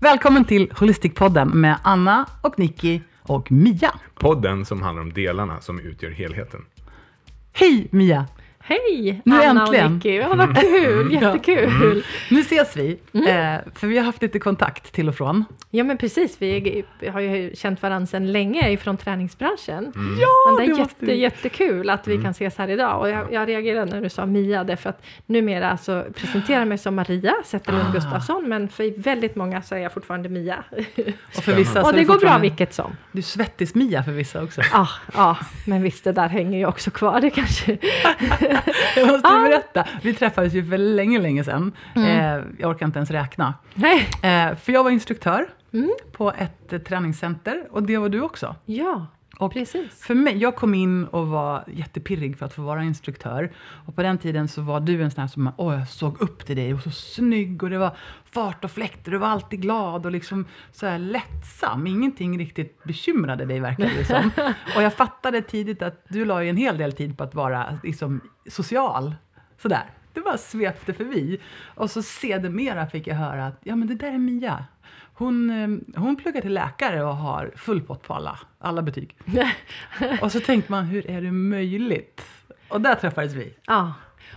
Välkommen till Holistikpodden med Anna och Nicky och Mia. Podden som handlar om delarna som utgör helheten. Hej Mia! Hej Nu Anna äntligen. och Nicky, ja, vad kul, jättekul. Nu ses vi, Mm. eh, för vi har haft lite kontakt till och från. Ja men precis, vi har ju känt varandra sedan länge ifrån träningsbranschen. Ja, Men det är jätte, jättekul att vi kan ses här idag. Och jag, jag reagerade när du sa Mia, därför att numera så presenterar jag mig som Maria Zetterlund Ah. Gustafsson, men för väldigt många så är jag fortfarande Mia. Och för vissa så och är det går bra vilket som. Du är svettis-Mia för vissa också. Ja, ja, men visst det där hänger ju också kvar. Det kanske... Jag måste Ah. berätta, vi träffades ju för länge, länge sedan. Mm. Eh, jag orkar inte ens räkna. Nej. Eh, för jag var instruktör Mm. på ett träningscenter och det var du också. Ja, Och precis. För mig, jag kom in och var jättepirrig för att få vara instruktör. Och på den tiden så var du en sån här som åh, jag såg upp till dig. Du var så snygg och det var fart och fläkter. Du var alltid glad och liksom så här lättsam. Ingenting riktigt bekymrade dig verkade det som. Och jag fattade tidigt att du la ju en hel del tid på att vara liksom, social. Sådär. Det bara svepte förbi. Och så sedermera fick jag höra att ja, men det där är Mia. Hon, eh, hon pluggar till läkare och har full pott på alla, alla betyg. Och så tänkte man, hur är det möjligt? Och där träffades vi. Ja,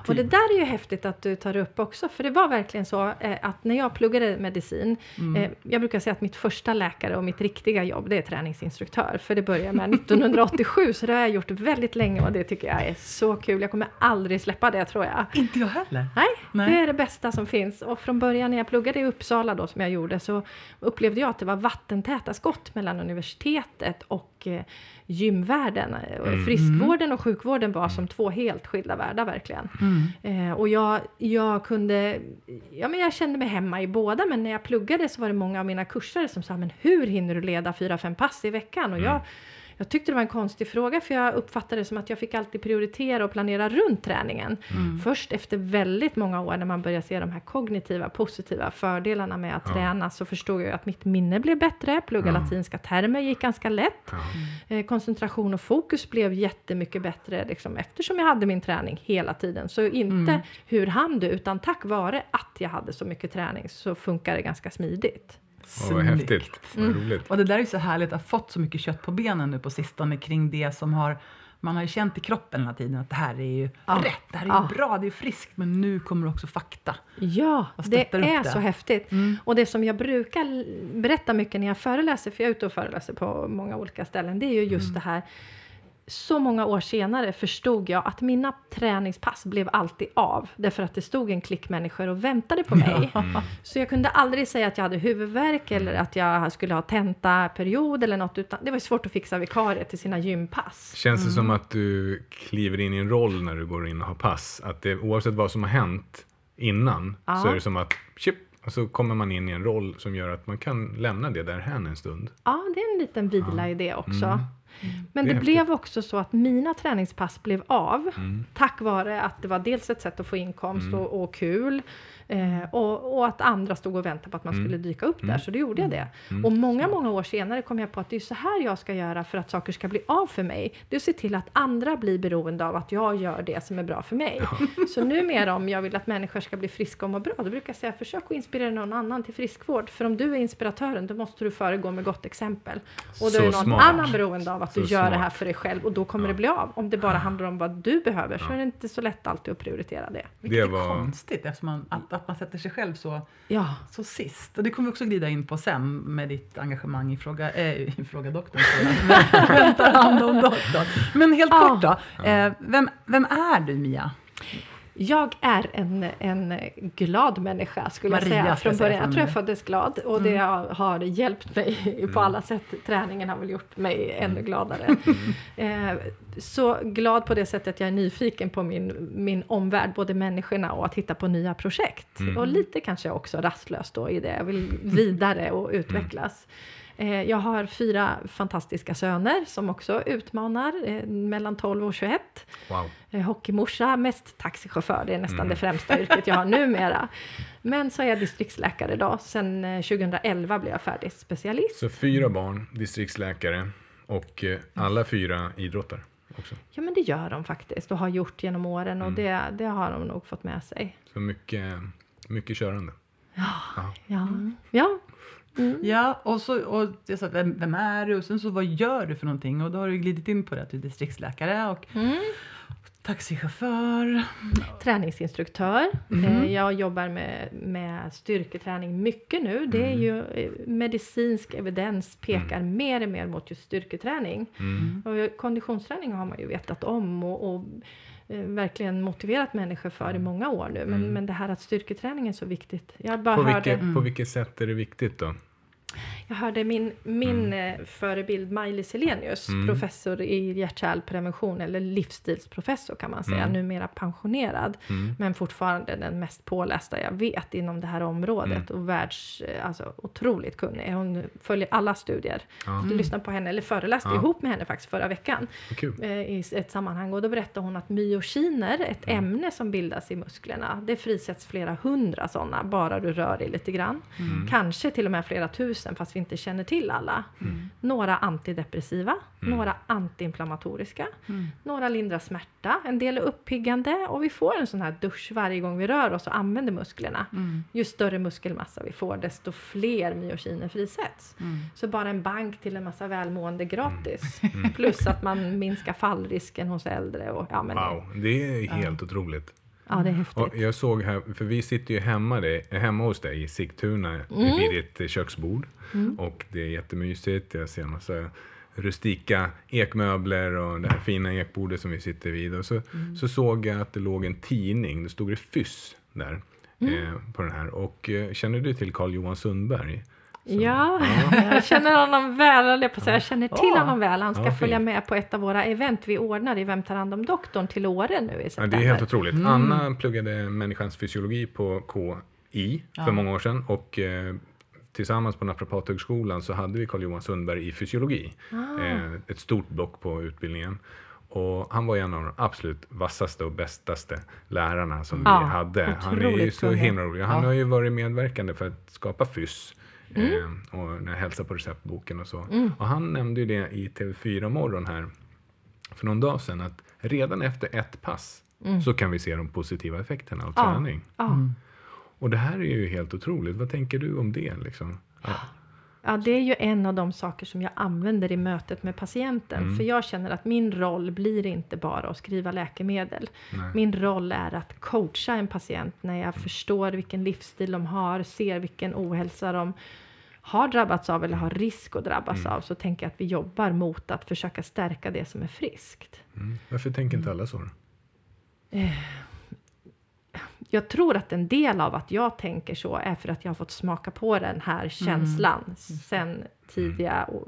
och det där är ju häftigt att du tar upp också, för det var verkligen så eh, att när jag pluggade medicin, Mm. eh, jag brukar säga att mitt första läkare och mitt riktiga jobb, det är träningsinstruktör, för det började med 1987, så det har jag gjort väldigt länge och det tycker jag är så kul. Jag kommer aldrig släppa det tror jag. Inte jag heller. Nej, Nej. det är det bästa som finns. Och från början när jag pluggade i Uppsala då, som jag gjorde, så upplevde jag att det var vattentäta skott mellan universitetet och eh, gymvärlden. Mm. Friskvården och sjukvården var som två helt skilda världar verkligen. Mm. Eh, och jag, jag kunde, ja men jag kände mig hemma i båda, men när jag pluggade så var det många av mina kursare som sa, men hur hinner du leda fyra, fem pass i veckan? Och jag, jag tyckte det var en konstig fråga, för jag uppfattade det som att jag fick alltid prioritera och planera runt träningen. Först efter väldigt många år, när man börjar se de här kognitiva, positiva fördelarna med att träna, så förstod jag att mitt minne blev bättre, plugga latinska termer gick ganska lätt. Ja. Eh, koncentration och fokus blev jättemycket bättre liksom, eftersom jag hade min träning hela tiden. Så inte hur hann du, utan tack vare att jag hade så mycket träning så funkar det ganska smidigt. Åh, vad Snyggt. häftigt. Vad roligt. Och det där är så härligt att ha fått så mycket kött på benen nu på sistone kring det som har man har ju känt i kroppen hela tiden att det här är ju Ja. rätt, det här är ju Ja. bra, det är friskt, men nu kommer också fakta. Ja, det är det. så häftigt. Och det som jag brukar berätta mycket när jag föreläser, för jag är ute och föreläser på många olika ställen, det är ju just det här så många år senare förstod jag att mina träningspass blev alltid av. Därför att det stod en klick människor och väntade på mig. Så jag kunde aldrig säga att jag hade huvudvärk eller att jag skulle ha tentaperiod eller något. Utan det var svårt att fixa vikarier till sina gympass. Känns det som att du kliver in i en roll när du går in och har pass? Att det, oavsett vad som har hänt innan Ja. så är det som att chip, och så kommer man in i en roll som gör att man kan lämna det därhän en stund. Ja, det är en liten vila i det också. Men Det blev också så att mina träningspass blev av Mm. tack vare att det var dels ett sätt att få inkomst och, och kul eh, och, och att andra stod och väntade på att man Mm. skulle dyka upp där, så då gjorde jag det. Och många, många år senare kom jag på att det är så här jag ska göra för att saker ska bli av för mig. Det är att se till att andra blir beroende av att jag gör det som är bra för mig. Så numera om jag vill att människor ska bli friska och må bra, då brukar jag säga försök att inspirera någon annan till friskvård. För om du är inspiratören, då måste du föregå med gott exempel. Och då Så är någon smart. annan beroende av att du Så gör det smart. här för dig själv och då kommer det bli av. Om det bara handlar om vad du behöver så är det inte så lätt alltid att prioritera det. Vilket Det är var- konstigt eftersom man, att, att man sätter sig själv så, Ja, så sist. Och det kommer vi också glida in på sen med ditt engagemang i Fråga, äh, i fråga doktorn. Vem tar hand om doktorn? Men helt Ja. kort då, eh, vem, vem är du Mia? Jag är en, en glad människa skulle Maria, jag säga från början. Jag tror jag föddes glad och det har, hjälpt mig på alla sätt. Träningen har väl gjort mig ännu gladare. Eh, så glad på det sättet att jag är nyfiken på min, min omvärld, både människorna och att hitta på nya projekt. Och lite kanske också rastlös då i det. Jag vill vidare och utvecklas. Eh, Jag har fyra fantastiska söner som också utmanar, eh, mellan 12 och 21. Wow. Eh, Hockeymorsa, mest taxichaufför, det är nästan det främsta yrket jag har numera. Men så är jag distriktsläkare då, sen eh, 2011 blev jag färdig specialist. Så fyra barn, distriktsläkare och alla fyra idrottar också. Ja men det gör de faktiskt och har gjort genom åren och det, det har de nog fått med sig. Så mycket, mycket körande. Ja, ja. Ja, och så och jag sa, vem, vem är du? Och sen så, vad gör du för någonting? Och då har du glidit in på det att du är distriktsläkare och taxichaufför. Träningsinstruktör. Eh, Jag jobbar med, med styrketräning mycket nu. Det är ju eh, medicinsk evidens pekar mer och mer mot just styrketräning. Och konditionsträning har man ju vetat om och, och eh, verkligen motiverat människor för i många år nu. Men, men det här att styrketräning är så viktigt. Jag bara På hörde... vilket, på vilket sätt är det viktigt då? Jag hörde min, min eh, förebild Maj-Lis Selenius, professor i hjärt-kärlprevention, eller livsstilsprofessor kan man säga, numera pensionerad, men fortfarande den mest pålästa jag vet inom det här området och världs, eh, alltså otroligt kunnig. Hon följer alla studier. Jag lyssnade på henne, eller föreläste Ja. ihop med henne faktiskt förra veckan kul. eh, i ett sammanhang och då berättade hon att myokiner, ett ämne som bildas i musklerna, det frisätts flera hundra sådana bara du rör dig lite grann. Kanske till och med flera tusen fast vi inte känner till alla. Några antidepressiva, några antiinflammatoriska, några lindrar smärta, en del är uppiggande och vi får en sån här dusch varje gång vi rör oss och använder musklerna. Ju större muskelmassa vi får desto fler myokiner frisätts. Så bara en bank till en massa välmående gratis. Plus att man minskar fallrisken hos äldre. Och, ja, men, Wow, det är helt otroligt. Ja, det är häftigt. Och jag såg här, för vi sitter ju hemma, dig, hemma hos dig i Sigtuna Mm. vid ditt eh, köksbord. Och det är jättemysigt. Jag ser en massa rustika ekmöbler och det här fina ekbordet som vi sitter vid. Och så, Mm. så såg jag att det låg en tidning, det stod det Fyss där. Mm. Eh, på den här. Och eh, känner du till Carl Johan Sundberg? Ja, jag känner honom väl, jag på säga. Jag känner till Ja. honom väl. Han ska Ja, följa med på ett av våra event vi ordnar i Vem tar hand om doktorn till Åre nu i Ja, september. det är helt otroligt. Mm. Anna pluggade människans fysiologi på KI för många år sedan. Och eh, tillsammans på Naprapathögskolan så hade vi Carl Johan Sundberg i fysiologi. Ah. Eh, ett stort block på utbildningen. Och han var en av de absolut vassaste och bästaste lärarna som Ja, vi hade. Han är ju så himla rolig. Han Ja. har ju varit medverkande för att skapa FYSS. Mm. Eh, och när jag hälsar på receptboken och så. Och han nämnde ju det i TV4 morgon här för någon dag sedan att redan efter ett pass så kan vi se de positiva effekterna av Mm. Ja. träning. Ja. Och det här är ju helt otroligt. Vad tänker du om det? Liksom? Ja. Ja, det är ju en av de saker som jag använder i mötet med patienten. Mm. För jag känner att min roll blir inte bara att skriva läkemedel. Nej. Min roll är att coacha en patient när jag förstår vilken livsstil de har, ser vilken ohälsa de har drabbats av eller har risk att drabbas Mm. av. Så tänker jag att vi jobbar mot att försöka stärka det som är friskt. Mm. Varför tänker inte alla så? Jag tror att en del av att jag tänker så är för att jag har fått smaka på den här känslan sen tidiga, och,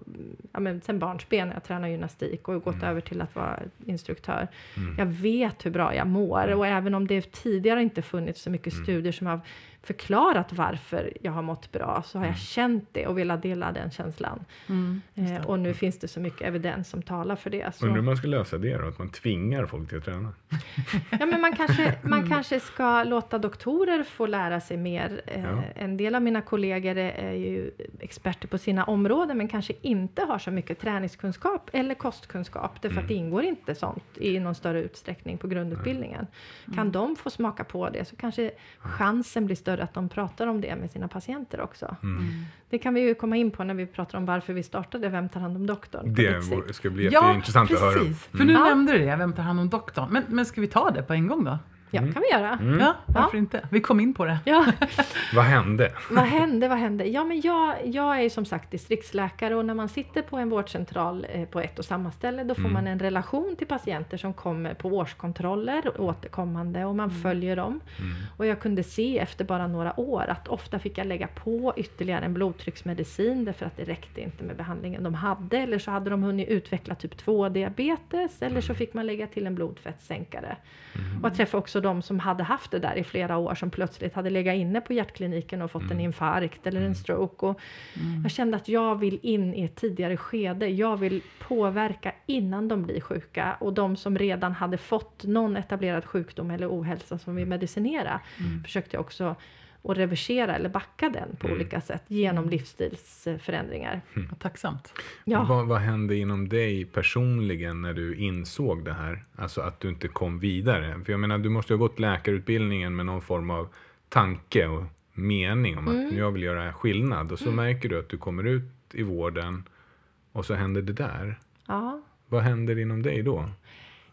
ja, men sen barnsben när jag tränar gymnastik och gått över till att vara instruktör. Jag vet hur bra jag mår och även om det tidigare inte funnits så mycket studier som har förklarat varför jag har mått bra så har jag känt det och velat dela den känslan. Eh, och nu finns det så mycket evidens som talar för det. Så. Undrar hur man ska lösa det då? Att man tvingar folk till att träna? Ja, men man kanske, man kanske ska låta doktorer få lära sig mer. Eh, Ja. En del av mina kollegor är, är ju experter på sina områden men kanske inte har så mycket träningskunskap eller kostkunskap. Därför att det ingår inte sånt i någon större utsträckning på grundutbildningen. Kan de få smaka på det så kanske chansen blir större att de pratar om det med sina patienter också. Det kan vi ju komma in på när vi pratar om varför vi startade Vem tar hand om doktorn? Det ska bli Ja, jätteintressant att höra. precis. För nu Ja. nämnde du det, vem tar hand om doktorn? Men, men ska vi ta det på en gång då? Ja, kan vi göra. Ja, varför inte? Vi kom in på det. Ja. Vad hände? Vad hände? Vad hände? Ja, men jag, jag är ju som sagt distriktsläkare och när man sitter på en vårdcentral eh, på ett och samma ställe då får man en relation till patienter som kommer på årskontroller återkommande och man följer dem. Och jag kunde se efter bara några år att ofta fick jag lägga på ytterligare en blodtrycksmedicin därför att det räckte inte med behandlingen de hade eller så hade de hunnit utveckla typ 2 diabetes eller så fick man lägga till en blodfettsänkare. Och jag träffade också de som hade haft det där i flera år som plötsligt hade legat inne på hjärtkliniken och fått en infarkt eller en stroke. Och Jag kände att jag vill in i ett tidigare skede. Jag vill påverka innan de blir sjuka. Och de som redan hade fått någon etablerad sjukdom eller ohälsa som vi medicinera försökte jag också att reversera eller backa den på olika sätt genom livsstilsförändringar. Vad tacksamt. Ja. Vad, vad hände inom dig personligen när du insåg det här? Alltså att du inte kom vidare. För jag menar, du måste ju ha gått läkarutbildningen med någon form av tanke och mening om att Mm. jag vill göra skillnad och så märker du att du kommer ut i vården och så händer det där. Ja. Vad händer inom dig då?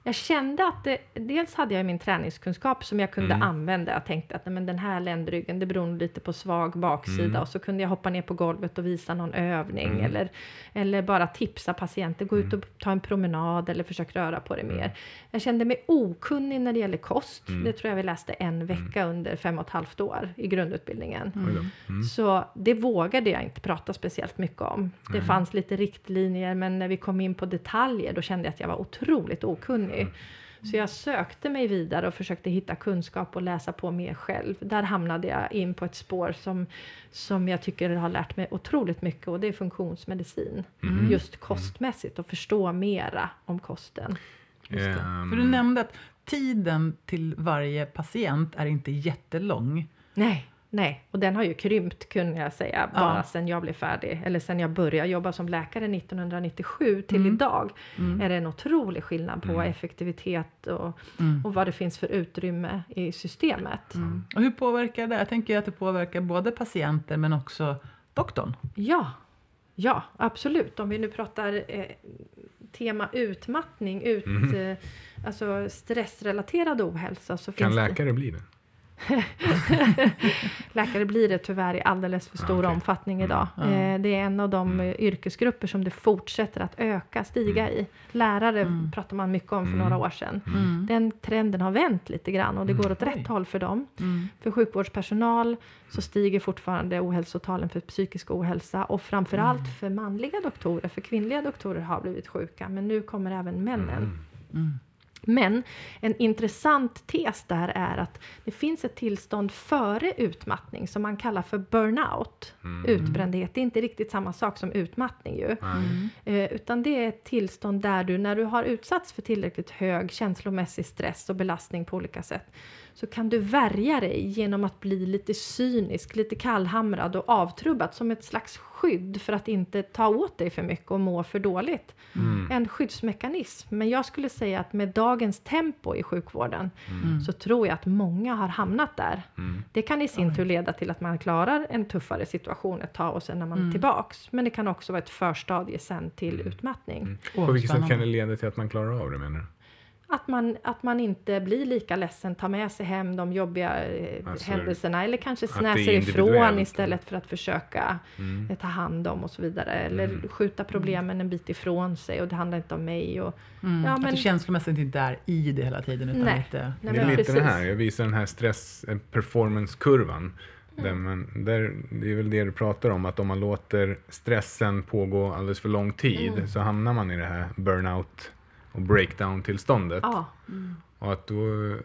Jag kände att det, dels hade jag min träningskunskap som jag kunde Mm. använda. Jag tänkte att nej, men den här ländryggen, det beror lite på svag baksida. Mm. Och så kunde jag hoppa ner på golvet och visa någon övning. Mm. Eller, eller bara tipsa patienter, gå ut och ta en promenad eller försöka röra på det mer. Jag kände mig okunnig när det gäller kost. Mm. Det tror jag vi läste en vecka under fem och ett halvt år i grundutbildningen. Mm. Så det vågade jag inte prata speciellt mycket om. Det fanns lite riktlinjer, men när vi kom in på detaljer då kände jag att jag var otroligt okunnig. Så jag sökte mig vidare och försökte hitta kunskap och läsa på mer själv. Där hamnade jag in på ett spår som, som jag tycker har lärt mig otroligt mycket och det är funktionsmedicin. Just kostmässigt och förstå mera om kosten. Ehm, För du nämnde att tiden till varje patient är inte jättelång. Nej, nej. Och den har ju krympt kunde jag säga bara Ja. sen jag blev färdig. Eller sen jag började jobba som läkare 1997 till Mm. idag. Mm. Är det en otrolig skillnad på Mm. effektivitet och, Mm. och vad det finns för utrymme i systemet. Mm. Och hur påverkar det? Jag tänker att det påverkar både patienter men också doktorn. Ja, ja absolut. Om vi nu pratar eh, tema utmattning, ut, Mhm. eh, alltså stressrelaterad ohälsa så Kan finns det läkare bli det? Läkare blir det tyvärr i alldeles för stor okej. omfattning Mm. idag. Ja. Eh, Det är en av de Mm. yrkesgrupper som det fortsätter att öka, stiga i. Lärare Mm. pratar man mycket om för Mm. några år sedan. Mm. Den trenden har vänt lite grann och det Mm. går åt Oj. rätt håll för dem. Mm. För sjukvårdspersonal så stiger fortfarande ohälsotalen för psykisk ohälsa och framförallt Mm. för manliga doktorer, för kvinnliga doktorer har blivit sjuka, men nu kommer även männen. Mm. Mm. Men en intressant tes där är att det finns ett tillstånd före utmattning som man kallar för burnout. Mm. Utbrändhet, det är inte riktigt samma sak som utmattning ju. Eh, utan det är ett tillstånd där du, när du har utsatts för tillräckligt hög känslomässig stress och belastning på olika sätt, så kan du värja dig genom att bli lite cynisk, lite kallhamrad och avtrubbad som ett slags skydd för att inte ta åt dig för mycket och må för dåligt. Mm. En skyddsmekanism. Men jag skulle säga att med dagens tempo i sjukvården Mm. så tror jag att många har hamnat där. Mm. Det kan i sin tur leda till att man klarar en tuffare situation ett tag och sen är man Mm. tillbaks. Men det kan också vara ett förstadie sen till Mm. utmattning. Mm. På vilket sätt kan det leda till att man klarar av det menar du? Att man, att man inte blir lika ledsen, tar med sig hem de jobbiga Alltså, händelserna eller kanske att snäser ifrån istället för att försöka Mm. eh, ta hand om och så vidare. Eller Mm. skjuta problemen en bit ifrån sig och det handlar inte om mig. Och, Mm. Ja, Att men- du känslomässigt inte är i det hela tiden. Utan Nej. lite, Nej, det är lite precis. det här, jag visar den här stress eh, performance-kurvan. Mm. Där man, där, det är väl det du pratar om, att om man låter stressen pågå alldeles för lång tid Mm. så hamnar man i det här burnout och breakdown-tillståndet. ja, Och att då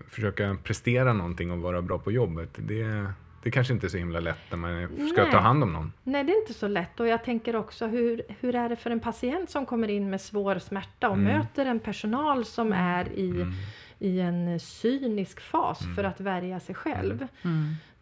försöka prestera någonting och vara bra på jobbet, det, det kanske inte är så himla lätt när man ska Nej. ta hand om någon. Nej, det är inte så lätt. Och jag tänker också, hur, hur är det för en patient som kommer in med svår smärta och Mm. möter en personal som är i, Mm. i en cynisk fas Mm. för att värja sig själv.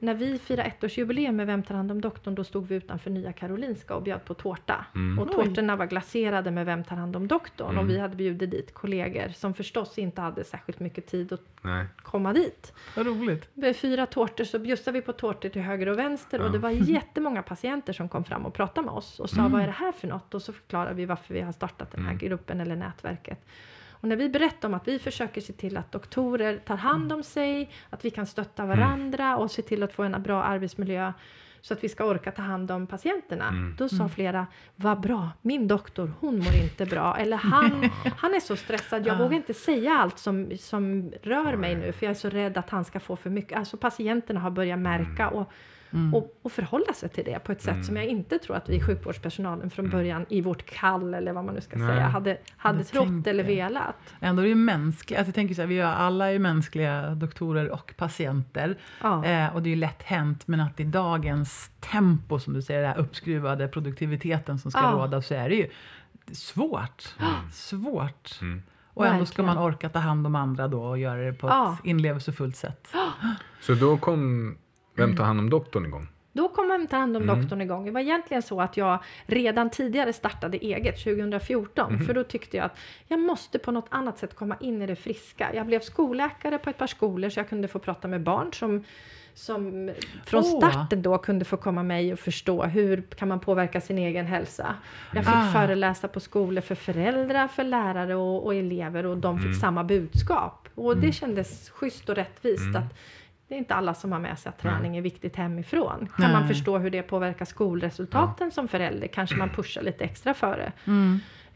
Mm. När vi firade ettårsjubileum med Vem tar hand om doktorn, då stod vi utanför Nya Karolinska och bjöd på tårta. Mm. Och Oj. tårtorna var glaserade med Vem tar hand om doktorn? Mm. Och vi hade bjudit dit kollegor som förstås inte hade särskilt mycket tid att Nej. komma dit. Vad roligt. Med fyra tårtor så bjussade vi på tårtor till höger och vänster och Ja. det var jättemånga patienter som kom fram och pratade med oss och sa Mm. vad är det här för något? Och så förklarade vi varför vi har startat den här Mm. gruppen eller nätverket. Och när vi berättar om att vi försöker se till att doktorer tar hand om sig, att vi kan stötta varandra och se till att få en bra arbetsmiljö så att vi ska orka ta hand om patienterna. Mm. Då sa Mm. flera, vad bra, min doktor, hon mår inte bra. Eller han, han är så stressad, jag Ja. vågar inte säga allt som, som rör mig nu för jag är så rädd att han ska få för mycket. Alltså patienterna har börjat märka och, Mm. och, och förhålla sig till det på ett sätt Mm. som jag inte tror att vi sjukvårdspersonalen från början i vårt kall eller vad man nu ska Nej. säga hade, hade Hade trott eller velat. Ändå är det ju mänskligt. Alltså jag tänker så här, vi är alla är mänskliga doktorer och patienter. Ja. Eh, och det är ju lätt hänt, men att i dagens tempo, som du säger, den här uppskruvade produktiviteten som ska Ja. råda, så är det ju svårt. Svårt. Mm. Och ändå ska man orka ta hand om andra då och göra det på Ja. ett inlevelsefullt sätt. Så då kom Vem tar hand om doktorn igång? Då kom man ta hand om Mm. doktorn igång. Det var egentligen så att jag redan tidigare startade eget 2014. Mhm. För då tyckte jag att jag måste på något annat sätt komma in i det friska. Jag blev skolläkare på ett par skolor så jag kunde få prata med barn som som från Åh. starten då kunde få komma mig och förstå hur kan man påverka sin egen hälsa. Jag fick Ah. föreläsa på skolor för föräldrar, för lärare och, och elever och de fick samma budskap. Och det kändes schysst och rättvist att det är inte alla som har med sig att träning är viktigt hemifrån. Kan man Nej. förstå hur det påverkar skolresultaten som förälder kanske man pushar lite extra för det.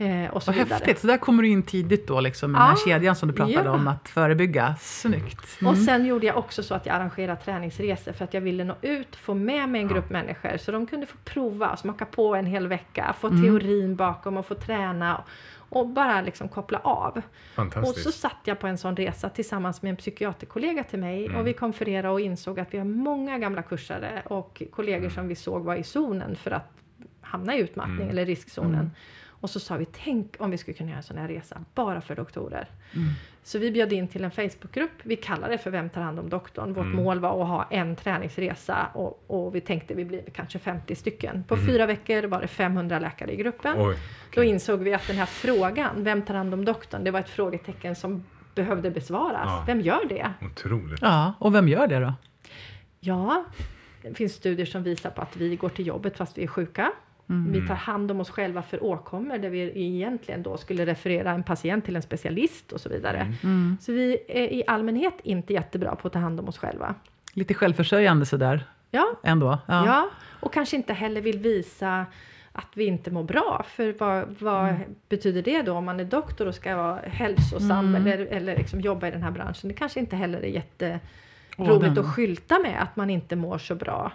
Eh, och så Vad vidare. häftigt. Så där kommer du in tidigt då, liksom, med den här Ja. kedjan som du pratade Ja. om, att förebygga. Snyggt. Mm. Och sen gjorde jag också så att jag arrangerade träningsresor för att jag ville nå ut, få med mig en grupp människor så de kunde få prova, smaka på en hel vecka, få Mm. teorin bakom och få träna och bara liksom koppla av. Och så satt jag på en sån resa tillsammans med en psykiaterkollega till mig Mm. och vi konfererade och insåg att vi har många gamla kursare och kollegor Mm. som vi såg var i zonen för att hamna i utmattning Mm. eller riskzonen. Och så sa vi, tänk om vi skulle kunna göra en sån här resa bara för doktorer. Så vi bjöd in till en Facebookgrupp. Vi kallade det för Vem tar hand om doktorn? Vårt Mm. mål var att ha en träningsresa och, och vi tänkte vi blir kanske 50 stycken. På Mm. fyra veckor var det 500 läkare i gruppen. Oj, Då okej. insåg vi att den här frågan, Vem tar hand om doktorn? Det var ett frågetecken som behövde besvaras. Ja. Vem gör det? Otroligt. Ja, och vem gör det då? Ja, det finns studier som visar på att vi går till jobbet fast vi är sjuka. Mm. Vi tar hand om oss själva för åkommor där vi egentligen då skulle referera en patient till en specialist och så vidare. Mm. Så vi är i allmänhet inte jättebra på att ta hand om oss själva. Lite självförsörjande sådär Ja, ändå. ja. Ja. och kanske inte heller vill visa att vi inte mår bra. För vad, vad betyder det då om man är doktor och ska vara hälsosam eller, eller liksom jobba i den här branschen? Det kanske inte heller är jätteroligt att skylta med att man inte mår så bra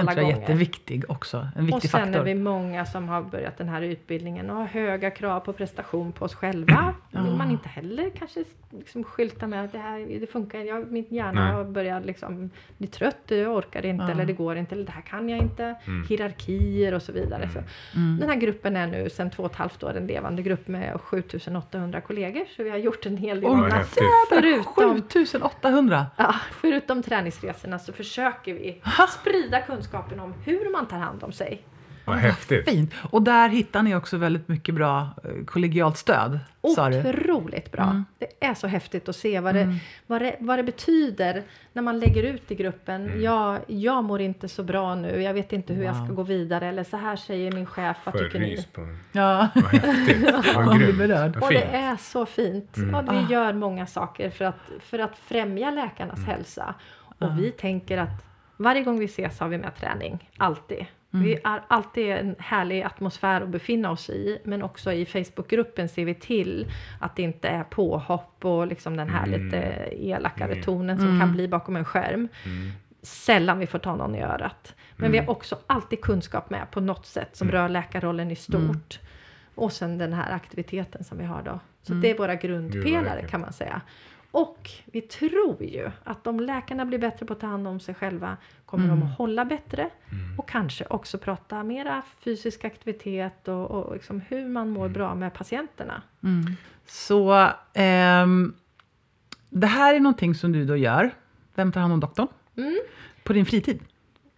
alla gånger. jätteviktig också. En viktig Och sen faktor. är vi många som har börjat den här utbildningen och har höga krav på prestation på oss själva. Då vill man inte heller kanske liksom skylta med att det här det funkar. Jag, min hjärna Nej. har börjat liksom bli trött, jag orkar inte Ja. eller det går inte eller det här kan jag inte. Mm. Hierarkier och så vidare. Så Mm. Den här gruppen är nu sedan två och ett halvt år en levande grupp med 7800 kollegor. Så vi har gjort en hel del Oj, annat. Förutom 7800! Ja, förutom träningsresorna så försöker vi sprida kunskapen om hur man tar hand om sig. Vad häftigt. Fint! Och där hittar ni också väldigt mycket bra eh, kollegialt stöd. Otroligt bra. Mm. Det är så häftigt att se vad det, vad, det, vad det betyder när man lägger ut i gruppen. Jag, jag mår inte så bra nu, jag vet inte hur jag ska Wow. gå vidare. Eller så här säger min chef, vad tycker ni? på Ja. Vad häftigt. Vad grymt. Och det är så fint. Mm. Och vi Ah. gör många saker för att, för att främja läkarnas Mm. hälsa. Och vi tänker att varje gång vi ses har vi med träning. Alltid. Vi är alltid en härlig atmosfär att befinna oss i. Men också i Facebookgruppen ser vi till att det inte är påhopp och liksom den här Mm. lite elakare Mm. tonen som kan bli bakom en skärm. Mm. Sällan vi får ta någon i örat. Men vi har också alltid kunskap med på något sätt som rör läkarrollen i stort. Och sen den här aktiviteten som vi har då. Så det är våra grundpelare kan man säga. Och vi tror ju att om läkarna blir bättre på att ta hand om sig själva kommer de att hålla bättre och kanske också prata mera fysisk aktivitet och, och liksom hur man mår bra med patienterna. Mm. Så ehm, det här är någonting som du då gör. Vem tar hand om doktorn? Mm. På din fritid?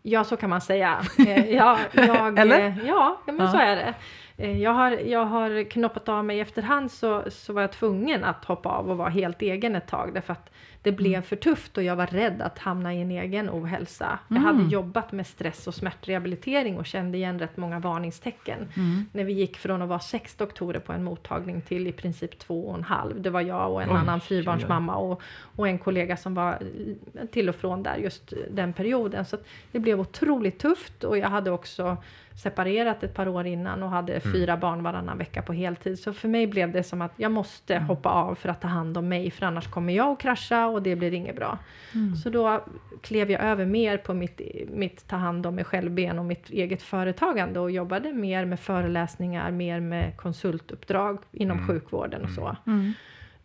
Ja, så kan man säga. Eh, ja, jag, Eller? eh, ja men Ja. så är det. Eh, jag har, jag har knoppat av mig efterhand så, så var jag tvungen att hoppa av och vara helt egen ett tag därför att det blev Mm. för tufft och jag var rädd att hamna i en egen ohälsa. Jag hade jobbat med stress och smärtrehabilitering och kände igen rätt många varningstecken. Mm. När vi gick från att vara sex doktorer på en mottagning till i princip två och en halv. Det var jag och en Oj, annan fyrbarnsmamma och, och en kollega som var till och från där just den perioden. Så det blev otroligt tufft och jag hade också separerat ett par år innan och hade fyra barn varannan vecka på heltid. Så för mig blev det som att jag måste hoppa av för att ta hand om mig för annars kommer jag att krascha och det blir inget bra. Så då klev jag över mer på mitt, mitt ta hand om mig själv-ben och mitt eget företagande och jobbade mer med föreläsningar, mer med konsultuppdrag inom sjukvården och så. Mm.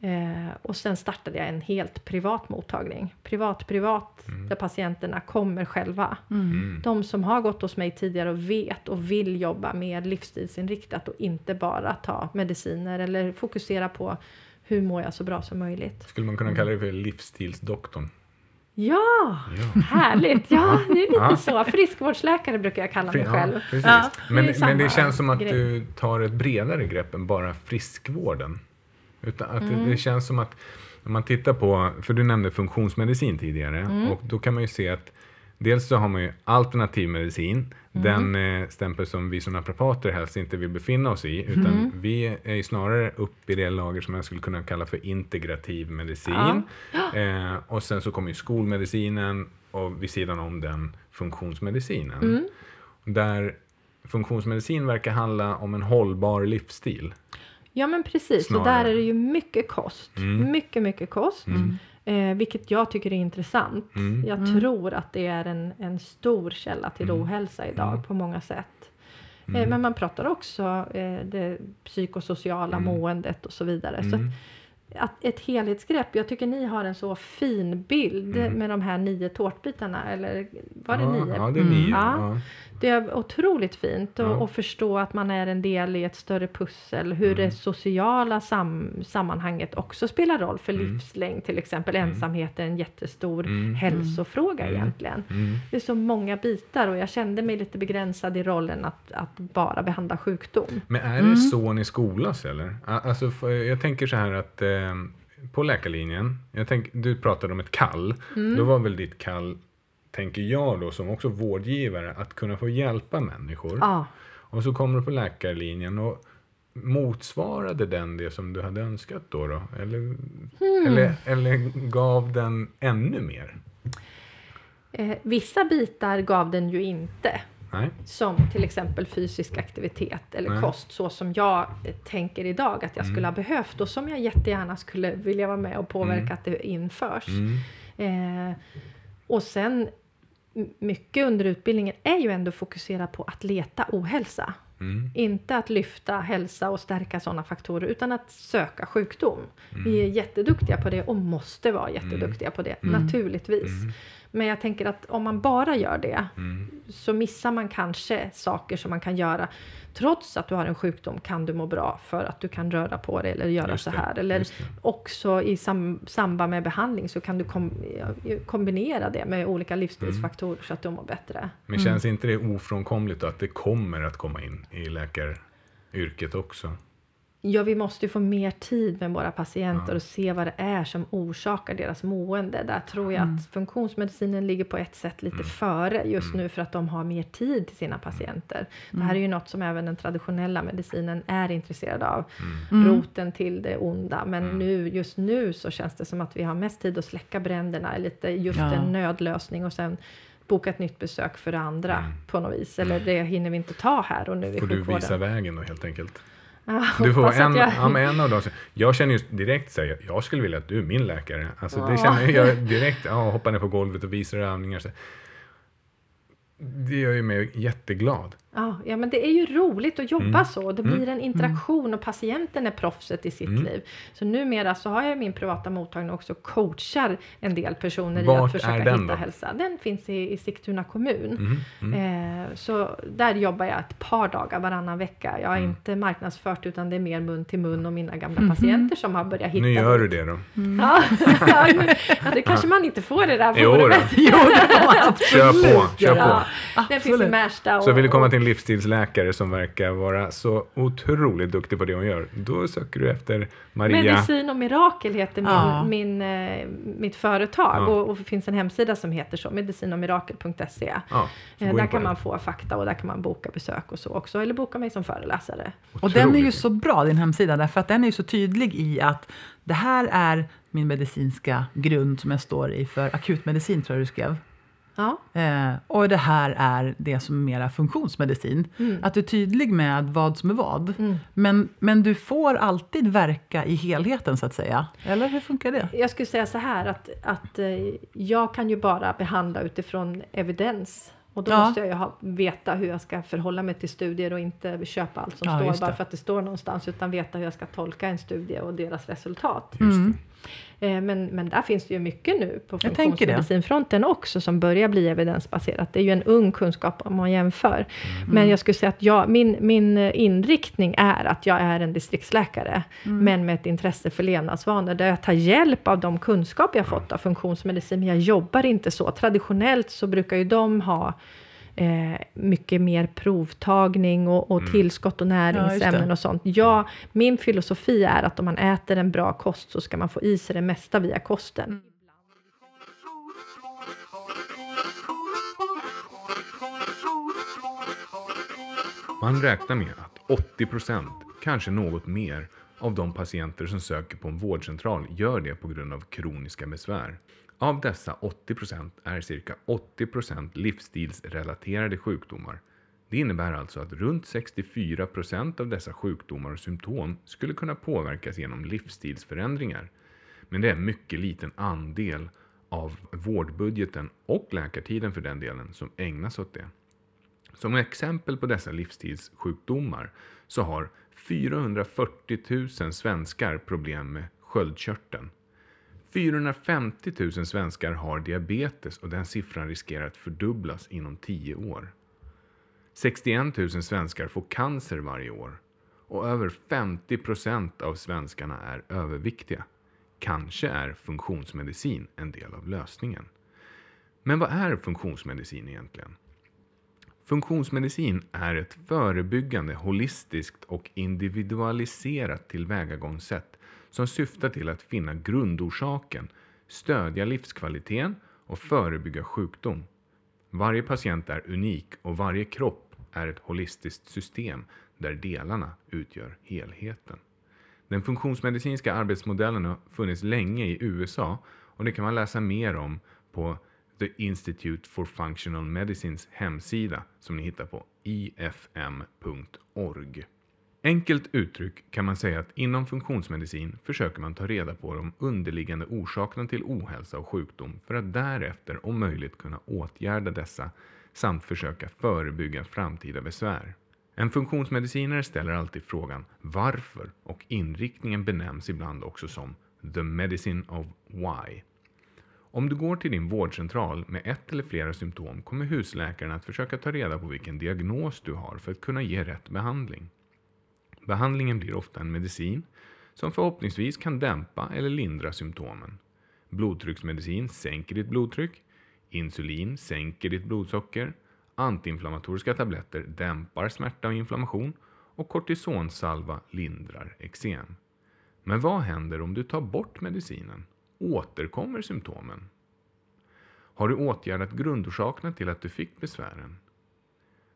Eh, och sen startade jag en helt privat mottagning. Privat, privat, där patienterna kommer själva. Mm. De som har gått hos mig tidigare och vet och vill jobba mer livsstilsinriktat och inte bara ta mediciner eller fokusera på hur mår jag så bra som möjligt. Skulle man kunna kalla det för livsstilsdoktorn? Ja, Ja. härligt! Ja, det är lite Ja. så. Friskvårdsläkare brukar jag kalla mig Ja, själv. men, det men det känns som att grej. du tar ett bredare grepp än bara friskvården. Utan att Mm. det, det känns som att när man tittar på, för du nämnde funktionsmedicin tidigare Mm. och då kan man ju se att dels så har man ju alternativ medicin, Mm. den eh, stämpel som vi som naprapater helst inte vill befinna oss i, utan Mm. vi är ju snarare upp i det lager som jag skulle kunna kalla för integrativ medicin. Eh, och sen så kommer ju skolmedicinen och vid sidan om den funktionsmedicinen. Mm. Där funktionsmedicin verkar handla om en hållbar livsstil. Ja, men precis. Och Snarare. där är det ju mycket kost. Mm. Mycket, mycket kost. Eh, vilket jag tycker är intressant. Mm. Jag tror att det är en, en stor källa till ohälsa idag på många sätt. Eh, men man pratar också eh, det psykosociala måendet och så vidare. Så att ett helhetsgrepp. Jag tycker ni har en så fin bild med de här nio tårtbitarna. Eller var det ja, nio? Ja, det är nio. Ja. Det är otroligt fint att Ja. förstå att man är en del i ett större pussel. Hur det sociala sam sammanhanget också spelar roll för livslängd. Till exempel ensamhet är en jättestor hälsofråga egentligen. Mm. Det är så många bitar och jag kände mig lite begränsad i rollen att, att bara behandla sjukdom. Men är det så ni skolas eller? Alltså, jag tänker så här att eh, på läkarlinjen, jag tänk, du pratade om ett kall. Då var väl ditt kall, tänker jag då som också vårdgivare, att kunna få hjälpa människor. Ja, Och så kommer du på läkarlinjen och motsvarade den det som du hade önskat då? då? Eller, eller, eller gav den ännu mer? eh, vissa bitar gav den ju inte. Nej? Som till exempel fysisk aktivitet eller Nej. kost så som jag eh, tänker idag att jag skulle ha behövt och som jag jättegärna skulle vilja vara med och påverka att det införs. Mm. Eh, och sen mycket under utbildningen är ju ändå fokuserat på att leta ohälsa. Mm. Inte att lyfta hälsa och stärka sådana faktorer utan att söka sjukdom. Mm. Vi är jätteduktiga på det och måste vara jätteduktiga på det, naturligtvis. Men jag tänker att om man bara gör det Mm. så missar man kanske saker som man kan göra. Trots att du har en sjukdom kan du må bra för att du kan röra på dig eller göra så här. Eller också i sam samband med behandling så kan du kom ja, kombinera det med olika livsstilsfaktorer så att du mår bättre. Men känns inte det ofrånkomligt att det kommer att komma in i läkaryrket också? Ja, vi måste ju få mer tid med våra patienter och se vad det är som orsakar deras mående. Där tror jag att funktionsmedicinen ligger på ett sätt lite före just nu för att de har mer tid till sina patienter. Det här är ju något som även den traditionella medicinen är intresserad av. Roten till det onda. Men nu, just nu så känns det som att vi har mest tid att släcka bränderna. Lite just Ja. en nödlösning och sen boka ett nytt besök för det andra på något vis. Eller det hinner vi inte ta här och nu i Får du sjukvården. visa vägen då helt enkelt? Ja, Du får en, jag- ja, en av dem. Jag känner ju direkt säga, jag skulle vilja att du är min läkare. Alltså det känner jag direkt, ja, hoppa ner på golvet och visar övningar. Så. Det gör ju mig jätteglad. Ja, ja, men det är ju roligt att jobba Mm. så. Det blir en interaktion och patienten är proffset i sitt Mm. liv. Så numera så har jag min privata mottagning också coachar en del personer i Vart att försöka hitta då? Mm, hälsa. Den finns i, i Sigtuna kommun. Eh, så där jobbar jag ett par dagar varannan vecka. Jag har Mm. inte marknadsfört utan det är mer mun till mun och mina gamla patienter som har börjat hitta Nu gör du det då. Ja, ja, det kanske man inte får i det Jo då. forumet. Jo, det får man absolut Kör på, kör göra. Ja, den finns i Absolut. Märsta. Och, Så vill du komma och- till en livsstilsläkare som verkar vara så otroligt duktig på det hon gör, då söker du efter Maria. Medicin och mirakel heter min, Ja. min, eh, mitt företag Ja. och, och det finns en hemsida som heter så, medicinochmirakel.se. Ja, Eh, där kan man få fakta och där kan man boka besök och så också, eller boka mig som föreläsare. Och den är ju Otroligt. så bra, din hemsida, därför att den är ju så tydlig i att det här är min medicinska grund som jag står i för akutmedicin, tror jag du skrev. Ja, Eh, och det här är det som är mera funktionsmedicin. Att du är tydlig med vad som är vad. Men, men du får alltid verka i helheten, så att säga. Eller hur funkar det? jag skulle säga så här att, att eh, jag kan ju bara behandla utifrån evidens. Och då Ja. måste jag ju ha, veta hur jag ska förhålla mig till studier och inte köpa allt som Ja, står bara för att det står någonstans utan veta hur jag ska tolka en studie och deras resultat. Just det. Eh, men, men där finns det ju mycket nu på funktionsmedicinfronten också som börjar bli evidensbaserat. Det är ju en ung kunskap om man jämför. Men jag skulle säga att jag, min, min inriktning är att jag är en distriktsläkare, men med ett intresse för levnadsvanor, där jag tar hjälp av de kunskaper jag fått av funktionsmedicin, men jag jobbar inte så. Traditionellt så brukar ju de ha eh, mycket mer provtagning och, och tillskott och Ja, näringsämnen det. och sånt. Ja, min filosofi är att om man äter en bra kost så ska man få i sig det mesta via kosten. Man räknar med att 80 procent, kanske något mer, av de patienter som söker på en vårdcentral gör det på grund av kroniska besvär. Av dessa 80 procent är cirka 80 procent livsstilsrelaterade sjukdomar. Det innebär alltså att runt 64 procent av dessa sjukdomar och symptom skulle kunna påverkas genom livsstilsförändringar. Men det är en mycket liten andel av vårdbudgeten och läkartiden för den delen som ägnas åt det. Som exempel på dessa livsstilssjukdomar så har 440 000 svenskar problem med sköldkörteln. 450 000 svenskar har diabetes och den siffran riskerar att fördubblas inom 10 år. 61 000 svenskar får cancer varje år och över 50 procent av svenskarna är överviktiga. Kanske är funktionsmedicin en del av lösningen. Men vad är funktionsmedicin egentligen? Funktionsmedicin är ett förebyggande, holistiskt och individualiserat tillvägagångssätt som syftar till att finna grundorsaken, stödja livskvaliteten och förebygga sjukdom. Varje patient är unik och varje kropp är ett holistiskt system där delarna utgör helheten. Den funktionsmedicinska arbetsmodellen har funnits länge i USA och det kan man läsa mer om på The Institute for Functional Medicines hemsida som ni hittar på ifm.org. Enkelt uttryck kan man säga att inom funktionsmedicin försöker man ta reda på de underliggande orsakerna till ohälsa och sjukdom för att därefter om möjligt kunna åtgärda dessa samt försöka förebygga framtida besvär. En funktionsmedicinare ställer alltid frågan varför och inriktningen benämns ibland också som the medicine of why. Om du går till din vårdcentral med ett eller flera symptom kommer husläkaren att försöka ta reda på vilken diagnos du har för att kunna ge rätt behandling. Behandlingen blir ofta en medicin som förhoppningsvis kan dämpa eller lindra symptomen. Blodtrycksmedicin sänker ditt blodtryck, insulin sänker ditt blodsocker, antiinflammatoriska tabletter dämpar smärta och inflammation och kortisonsalva lindrar eksem. Men vad händer om du tar bort medicinen? Återkommer symptomen? Har du åtgärdat grundorsakerna till att du fick besvären?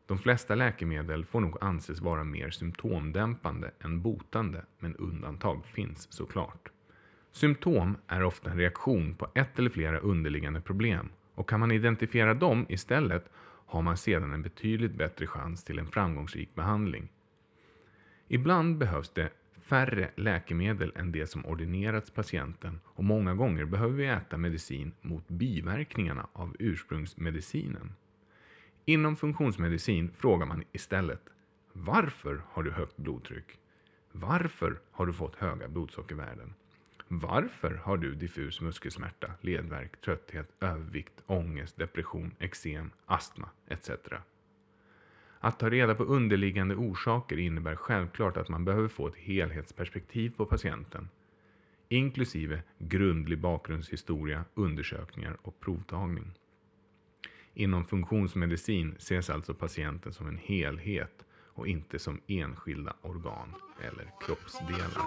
De flesta läkemedel får nog anses vara mer symptomdämpande än botande, men undantag finns såklart. Symptom är ofta en reaktion på ett eller flera underliggande problem och kan man identifiera dem istället har man sedan en betydligt bättre chans till en framgångsrik behandling. Ibland behövs det färre läkemedel än det som ordinerats patienten och många gånger behöver vi äta medicin mot biverkningarna av ursprungsmedicinen. Inom funktionsmedicin frågar man istället Varför har du högt blodtryck? Varför har du fått höga blodsockervärden? Varför har du diffus muskelsmärta, ledvärk, trötthet, övervikt, ångest, depression, eksem, astma etc. Att ta reda på underliggande orsaker innebär självklart att man behöver få ett helhetsperspektiv på patienten, inklusive grundlig bakgrundshistoria, undersökningar och provtagning. Inom funktionsmedicin ses alltså patienten som en helhet och inte som enskilda organ eller kroppsdelar.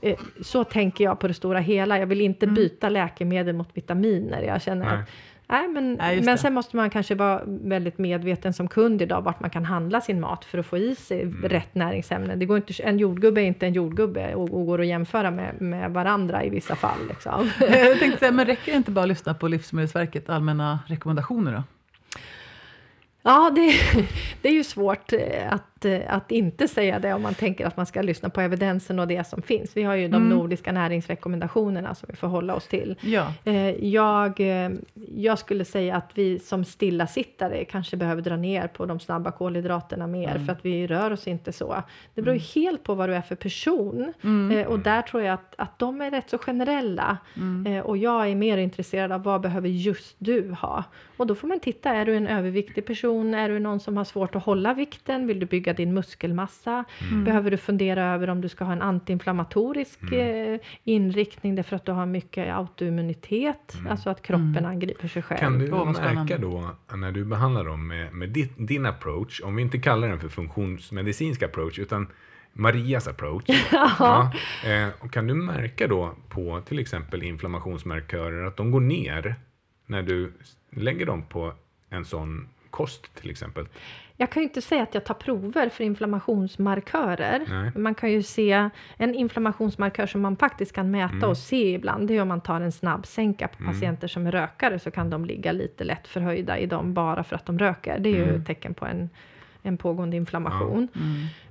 Eh, Så tänker jag på det stora hela. Jag vill inte byta läkemedel mot vitaminer. Jag känner Nej. att Nej, men, Nej, men det. sen måste man kanske vara väldigt medveten som kund idag vart man kan handla sin mat för att få i sig rätt näringsämnen. Det går inte, en jordgubbe är inte en jordgubbe och, och går att jämföra med, med varandra i vissa fall. Liksom. Jag tänkte säga, men räcker det inte bara att lyssna på Livsmedelsverkets allmänna rekommendationer då? Ja, det, det är ju svårt eh, att att, eh, att inte säga det om man tänker att man ska lyssna på evidensen och det som finns. Vi har ju de nordiska näringsrekommendationerna som vi får hålla oss till. Ja. Eh, Jag, eh, jag skulle säga att vi som stillasittare kanske behöver dra ner på de snabba kolhydraterna mer för att vi rör oss inte så. Det beror ju helt på vad du är för person Eh, och där tror jag att, att de är rätt så generella och jag är mer intresserad av vad behöver just du ha. Och då får man titta, är du en överviktig person? Är du någon som har svårt att hålla vikten? Vill du bygga din muskelmassa? Behöver du fundera över om du ska ha en antiinflammatorisk eh, inriktning därför att du har mycket autoimmunitet, alltså att kroppen angriper sig själv. Kan du märka då när du behandlar dem med, med din, din approach, om vi inte kallar den för funktionsmedicinsk approach utan Marias approach. ja. eh, och kan du märka då på till exempel inflammationsmarkörer att de går ner när du lägger dem på en sån kost till exempel? Jag kan ju inte säga att jag tar prover för inflammationsmarkörer. Nej. Man kan ju se en inflammationsmarkör som man faktiskt kan mäta Mm. och se ibland. Det är om man tar en snabb sänka på patienter som är rökare så kan de ligga lite lätt förhöjda i dem bara för att de röker. Det är ju Mm. ett tecken på en, en pågående inflammation.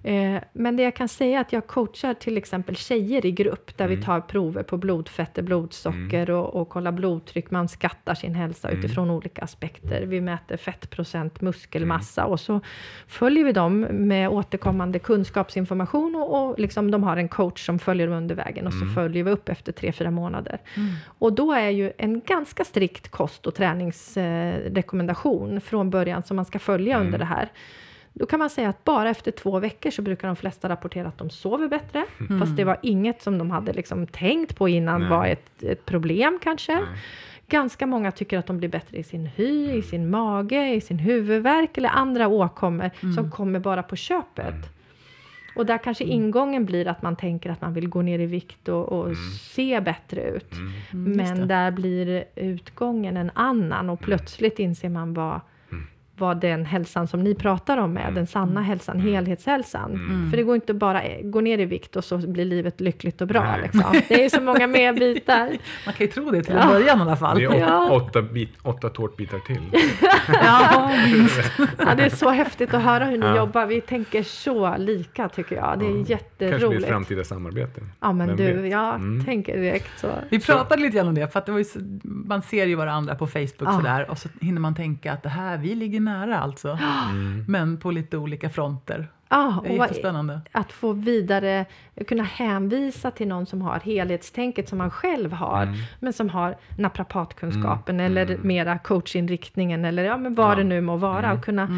Eh, men det jag kan säga är att jag coachar till exempel tjejer i grupp där Mm. vi tar prover på blodfetter, blodsocker och, och kollar blodtryck. Man skattar sin hälsa Mm. utifrån olika aspekter. Vi mäter fettprocent, muskelmassa och så följer vi dem med återkommande kunskapsinformation och, och liksom de har en coach som följer dem under vägen och så följer vi upp efter tre fyra månader. Och då är ju en ganska strikt kost och träningsrekommendation eh, från början som man ska följa under det här. Då kan man säga att bara efter två veckor så brukar de flesta rapportera att de sover bättre. Fast det var inget som de hade liksom tänkt på innan Nej. var ett, ett problem kanske. Nej. Ganska många tycker att de blir bättre i sin hy, i sin mage, i sin huvudvärk eller andra åkommor som kommer bara på köpet. Och där kanske ingången blir att man tänker att man vill gå ner i vikt och, och se bättre ut. Mm, just Men där blir utgången en annan och plötsligt inser man vad, vad den hälsan som ni pratar om är, den sanna hälsan, helhetshälsan. För det går inte bara gå ner i vikt och så blir livet lyckligt och bra. Liksom. Det är så många mer bitar. Man kan ju tro det till Ja. en början i alla fall. Det är åt, Ja. åtta, bit, åtta tårtbitar till. Ja, minst. Ja, det är så häftigt att höra hur ni Ja. jobbar. Vi tänker så lika tycker jag. Det är Kanske blir ett jätteroligt. framtida samarbete. Ja, men Vem du, vet? jag Mm. tänker direkt så. Vi pratade lite grann om det, för att det var ju så, man ser ju varandra på Facebook Ja. sådär, och så hinner man tänka att det här, vi ligger nära alltså. Men på lite olika fronter. Ja, Det och att få vidare, kunna hänvisa till någon som har helhetstänket som man själv har, Mm. men som har naprapatkunskapen eller mera coachinriktningen eller ja, men vad Ja. det nu må vara Mm. och kunna,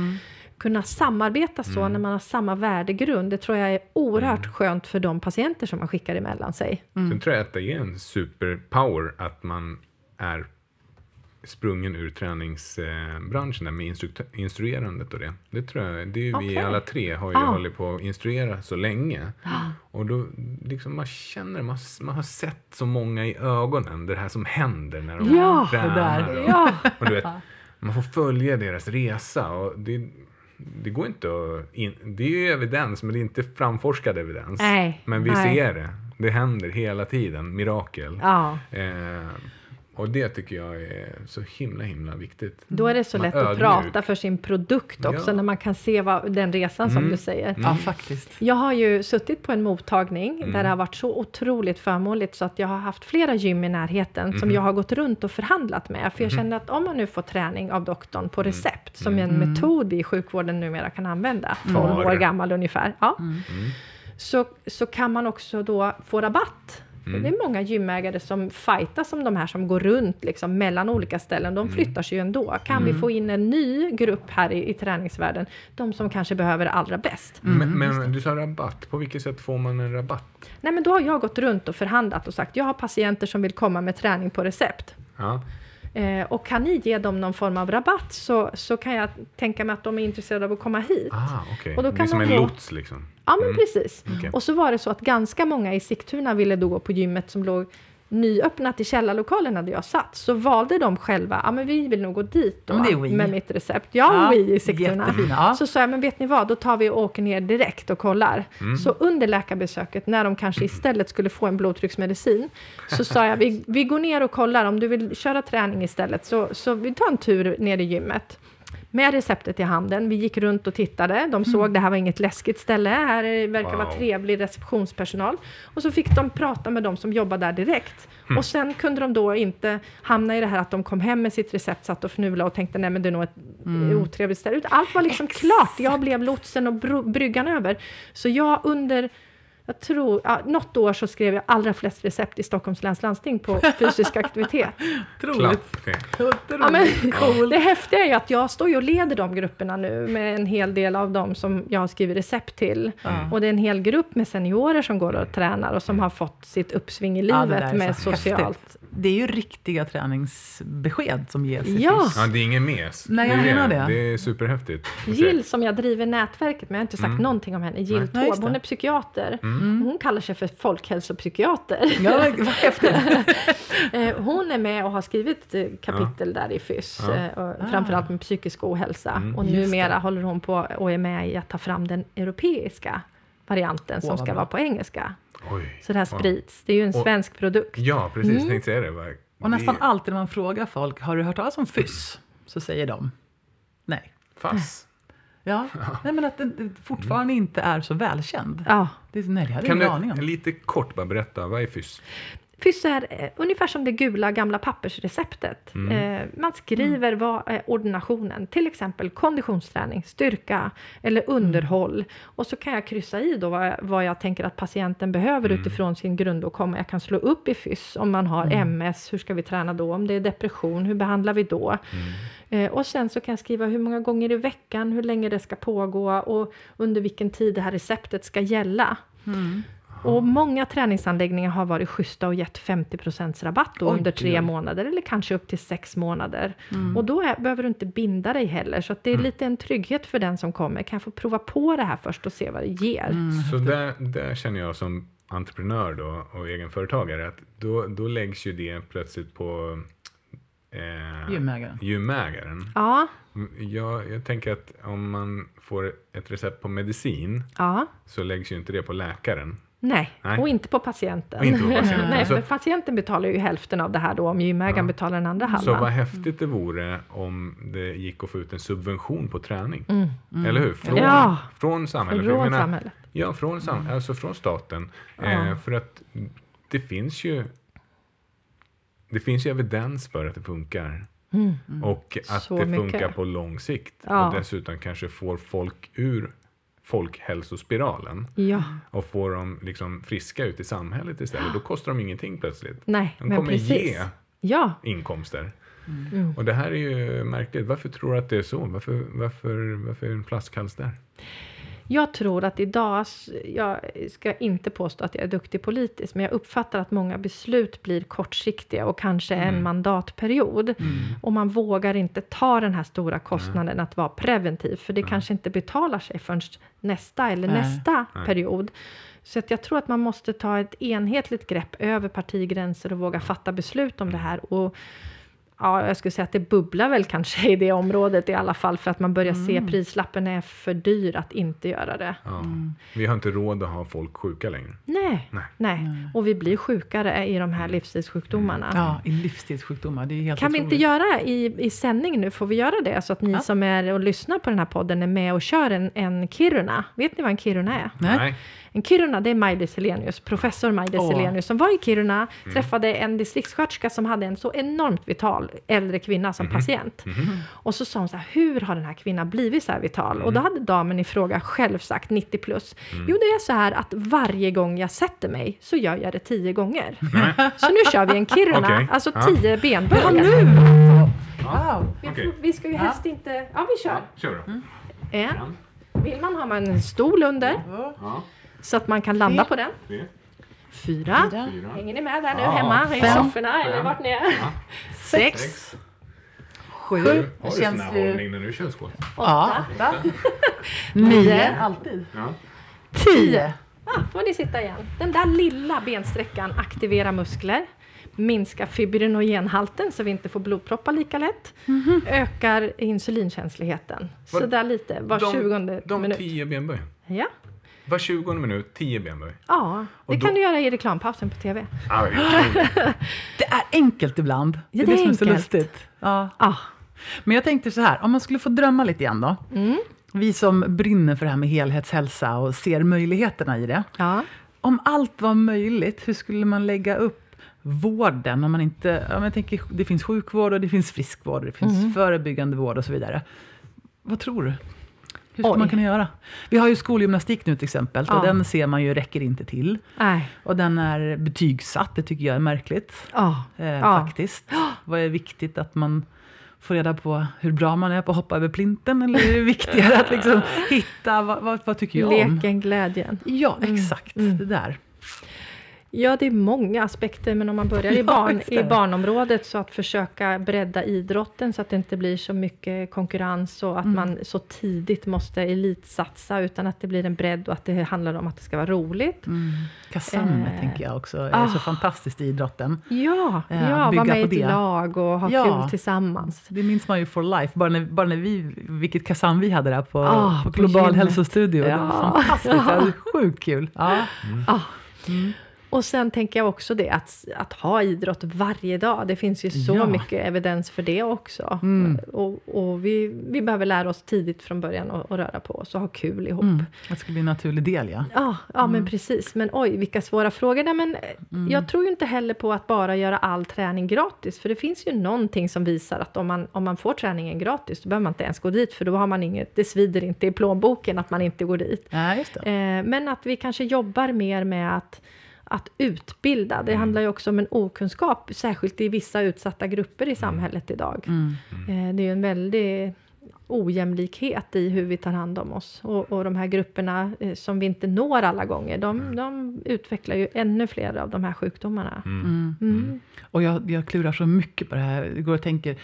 kunna samarbeta så när man har samma värdegrund. Det tror jag är oerhört Mm. skönt för de patienter som man skickar emellan sig. Sen tror jag att det är en superpower att man är sprungen ur träningsbranschen med instrukt- instruerandet och det. Det tror jag, det är ju vi alla tre har ju Ah. hållit på att instruera så länge. Och då liksom man känner, man, man har sett så många i ögonen, det här som händer när de Ja, det tränar. där. Och, Ja, och du vet, man får följa deras resa och det, det går inte att... In, det är ju evidens, men det är inte framforskad evidens. Nej, Men vi nej. ser det. Det händer hela tiden, mirakel. ja. Eh, och det tycker jag är så himla, himla viktigt. Då är det så Man lätt ödmjuk. att prata för sin produkt också, Ja. Mm. när man kan se vad, den resan som du säger. Ja, faktiskt. Jag har ju suttit på en mottagning Mm. där det har varit så otroligt förmånligt så att jag har haft flera gym i närheten Mm. som jag har gått runt och förhandlat med. För jag känner att om man nu får träning av doktorn på Mm. recept, som en metod vi i sjukvården numera kan använda, 12 år gammal ungefär, ja, Mm. så, så kan man också då få rabatt. Mm. Det är många gymägare som fightas om de här som går runt liksom mellan olika ställen. Mm. De flyttar sig ju ändå. Kan vi få in en ny grupp här i, i träningsvärlden, de som kanske behöver det allra bäst. men, men du sa rabatt. På vilket sätt får man en rabatt? Nej, men då har jag gått runt och förhandlat och sagt jag har patienter som vill komma med träning på recept. Ja. Eh, och kan ni ge dem någon form av rabatt så, så kan jag tänka mig att de är intresserade av att komma hit. Ah, okej. Och då Det är kan som en gå- lots liksom. Ja, men precis. Okej. Och så var det så att ganska många i Sigtuna ville då gå på gymmet som låg nyöppnat i källarlokalerna där jag satt. Så valde de själva, ja men vi vill nog gå dit då med mitt recept. Ja, Ja, i Sigtuna. ja. Så sa jag, men vet ni vad, då tar vi och åker ner direkt och kollar. Mm. Så under läkarbesöket, när de kanske istället skulle få en blodtrycksmedicin, så sa jag, vi, vi går ner och kollar, om du vill köra träning istället, så, så vi tar en tur ner i gymmet. Med receptet i handen. Vi gick runt och tittade. De såg det här var inget läskigt ställe. Här är- verkar vara Wow. trevlig receptionspersonal. Och så fick de prata med de som jobbar där direkt. Och sen kunde de då inte hamna i det här att de kom hem med sitt recept, satt och fnula och tänkte nej men det är nog ett otrevligt ställe. Allt var liksom klart. Jag blev lotsen och bryggan över. Så jag under jag tror, ja, något år så skrev jag allra flest recept i Stockholms läns landsting på fysisk aktivitet. Otroligt. Ja, men, Cool. det häftiga är ju att jag står ju och leder de grupperna nu med en hel del av dem som jag har skrivit recept till. Och det är en hel grupp med seniorer som går och tränar och som har fått sitt uppsving i Ja, livet är med socialt. Det är ju riktiga träningsbesked som ges i Ja. FIS. Ja, det är ingen mes. Nej, jag det, är menar det. Det är superhäftigt. Jill som jag driver nätverket med, jag har inte sagt någonting om henne, Jill Taube, hon är psykiater. Mm. Hon kallar sig för folkhälsopsykiater. Ja, vad häftigt. Eh, Hon är med och har skrivit eh, kapitel där i FYS, Ja. eh, och framförallt med psykisk ohälsa. Mm. Och numera håller hon på och är med i att ta fram den europeiska varianten som ska bra. vara på engelska. Oj. Så det här sprids. Det är ju en Och- svensk produkt. Ja, precis. Mm. Tänkte säga det. Var- Och nästan det- alltid när man frågar folk, har du hört talas om FYS? Så säger de nej. Fast. Ja, nej men att den fortfarande inte är så välkänd. Ja. Det, är- nej, det hade Kan jag ingen aning du om. lite kort bara berätta, vad är FYS? FYS är eh, ungefär som det gula gamla pappersreceptet. Mm. Eh, man skriver vad är ordinationen, till exempel konditionsträning, styrka eller underhåll. Och så kan jag kryssa i då vad jag, vad jag tänker att patienten behöver Mm. utifrån sin grundåkomma. Jag kan slå upp i FYS om man har MS, hur ska vi träna då? Om det är depression, hur behandlar vi då? Eh, och sen så kan jag skriva hur många gånger i veckan, hur länge det ska pågå och under vilken tid det här receptet ska gälla. Och många träningsanläggningar har varit schyssta och gett 50 rabatt då Oj, under tre oj. månader eller kanske upp till sex månader. Och då är, behöver du inte binda dig heller. Så att det är lite en trygghet för den som kommer. Kan jag få prova på det här först och se vad det ger? Så där, där känner jag som entreprenör då och egenföretagare att då, då läggs ju det plötsligt på eh, Gymägaren. gymägaren. Ja, Jag, jag tänker att om man får ett recept på medicin ja. så läggs ju inte det på läkaren. Nej. Nej. och inte på patienten. Och inte på patienten. Nej, Så- för patienten betalar ju hälften av det här då, om gymägaren betalar den andra Så vad halvan. häftigt det vore om det gick att få ut en subvention på träning. Eller hur? Från, Mm. Ja. från samhället. Från menar- samhället. Ja, från, sam- alltså från staten. Eh, för att det finns ju det finns ju evidens för att det funkar. Och att Mm. Så det mycket. funkar på lång sikt. Ja. Och dessutom kanske får folk ur folkhälsospiralen Ja, och får dem liksom friska ut i samhället istället. Då kostar de ingenting plötsligt. nej, De men kommer precis. ge Ja, inkomster. Mm. Och det här är ju märkligt. Varför tror du att det är så? Varför, varför, varför är det en flaskhals där? Jag tror att idag, jag ska inte påstå att jag är duktig politiskt, men jag uppfattar att många beslut blir kortsiktiga och kanske en mandatperiod. Och man vågar inte ta den här stora kostnaden att vara preventiv, för det kanske inte betalar sig förrän nästa eller nästa period. Så att jag tror att man måste ta ett enhetligt grepp över partigränser och våga fatta beslut om det här. Och Ja, jag skulle säga att det bubblar väl kanske i det området i alla fall för att man börjar se prislappen är för dyr att inte göra det. Ja. Vi har inte råd att ha folk sjuka längre. Nej, Nej. nej. Och vi blir sjukare i de här livsstilssjukdomarna. Ja, i livsstilssjukdomar. Det är helt Kan vi otroligt. inte göra i, i sändning nu, får vi göra det? Så att ni Ja. som är och lyssnar på den här podden är med och kör en, en Kiruna. Vet ni vad en Kiruna är? Nej. En Kiruna, det är Maj-Lis Helenius, professor Maj-Lis. Helenius, som var i Kiruna, träffade en distriktssköterska som hade en så enormt vital äldre kvinna som patient. Och så sa hon så här, hur har den här kvinnan blivit så här vital? Och då hade damen i fråga själv sagt, 90 plus, jo det är så här att varje gång jag sätter mig så gör jag det tio gånger. Så nu kör vi en Kiruna, Okej. alltså Ja. tio benböjar. Wow. Vi, Okej. vi ska ju helst inte, ja vi kör. Kör då. En. Vill man har man en stol under Ja. Så att man kan landa på den. Tre, Fyra. Fyra. fyra. Hänger ni med där nu Ja. hemma i Fem. sofforna eller vart ni är? Sex. Sex. Sju. Har du Det sån känns här ju... hållning när du kör squat? Ja. Nio. Alltid. Ja. Tio. Ah, får ni sitta igen. Den där lilla bensträckan aktiverar muskler, minskar fibrinogenhalten så vi inte får blodproppar lika lätt, ökar insulinkänsligheten. Så Vad- där lite, var de, tjugonde de minut. tio benböj. Ja. Var tjugonde minut, tio benböj. ja, det då- kan du göra i reklampausen på TV. Ah, det är. Det enkelt ibland. Ja, det är det det är som är så enkelt. lustigt. Ja. Ah, Men jag tänkte så här, om man skulle få drömma lite grann då. Mm. Vi som brinner för det här med helhetshälsa och ser möjligheterna i det. Ja. Om allt var möjligt, hur skulle man lägga upp vården? Om man inte, men jag tänker, det finns sjukvård och det finns friskvård, och det finns Mm. förebyggande vård och så vidare. Vad tror du? Hur ska Oj. man kunna göra? Vi har ju skolgymnastik nu till exempel, och Ja. den ser man ju räcker inte till. Nej. Och den är betygsatt, det tycker jag är märkligt. Ja. Eh, Ja. Faktiskt. Vad är viktigt att man får reda på hur bra man är på att hoppa över plinten? Eller är det viktigare att liksom hitta, vad, vad, vad tycker jag om? Leken, glädjen. Ja, exakt. Mm. Det där. Ja, det är många aspekter, men om man börjar i, Ja, barn, det. i barnområdet så att försöka bredda idrotten så att det inte blir så mycket konkurrens och att Mm. man så tidigt måste elitsatsa utan att det blir en bredd och att det handlar om att det ska vara roligt. Mm. Kassamme Eh, tänker jag också är ah. så fantastiskt i idrotten. Ja, Eh, ja bygga vara med i på ett lag och ha Ja. kul tillsammans. Det minns man ju for life. Bara när, bara när vi, vilket kassan vi hade där på, Ah, på på Global gymmet. hälsostudio. Det var Ja. fantastiskt. Det var sjukt kul. Ja. Ah. Och sen tänker jag också det att, att ha idrott varje dag. Det finns ju så Ja. mycket evidens för det också. Mm. Och, och vi, vi behöver lära oss tidigt från början att att röra på oss och ha kul ihop. Mm. Det skulle bli en naturlig del, ja. Ja, ja men precis. Men oj, vilka svåra frågor. Nej, men, eh, Jag tror ju inte heller på att bara göra all träning gratis. För det finns ju någonting som visar att om man, om man får träningen gratis, då behöver man inte ens gå dit. För då har man inget, det svider inte i plånboken att man inte går dit. Ja. Eh, men att vi kanske jobbar mer med att, att utbilda. Det handlar ju också om en okunskap, särskilt i vissa utsatta grupper i samhället idag. Mm. Eh, det är ju en väldig ojämlikhet i hur vi tar hand om oss. Och, och de här grupperna eh, som vi inte når alla gånger, de, de utvecklar ju ännu fler av de här sjukdomarna. Mm. Mm. Och jag, jag klurar så mycket på det här. Igår och tänker,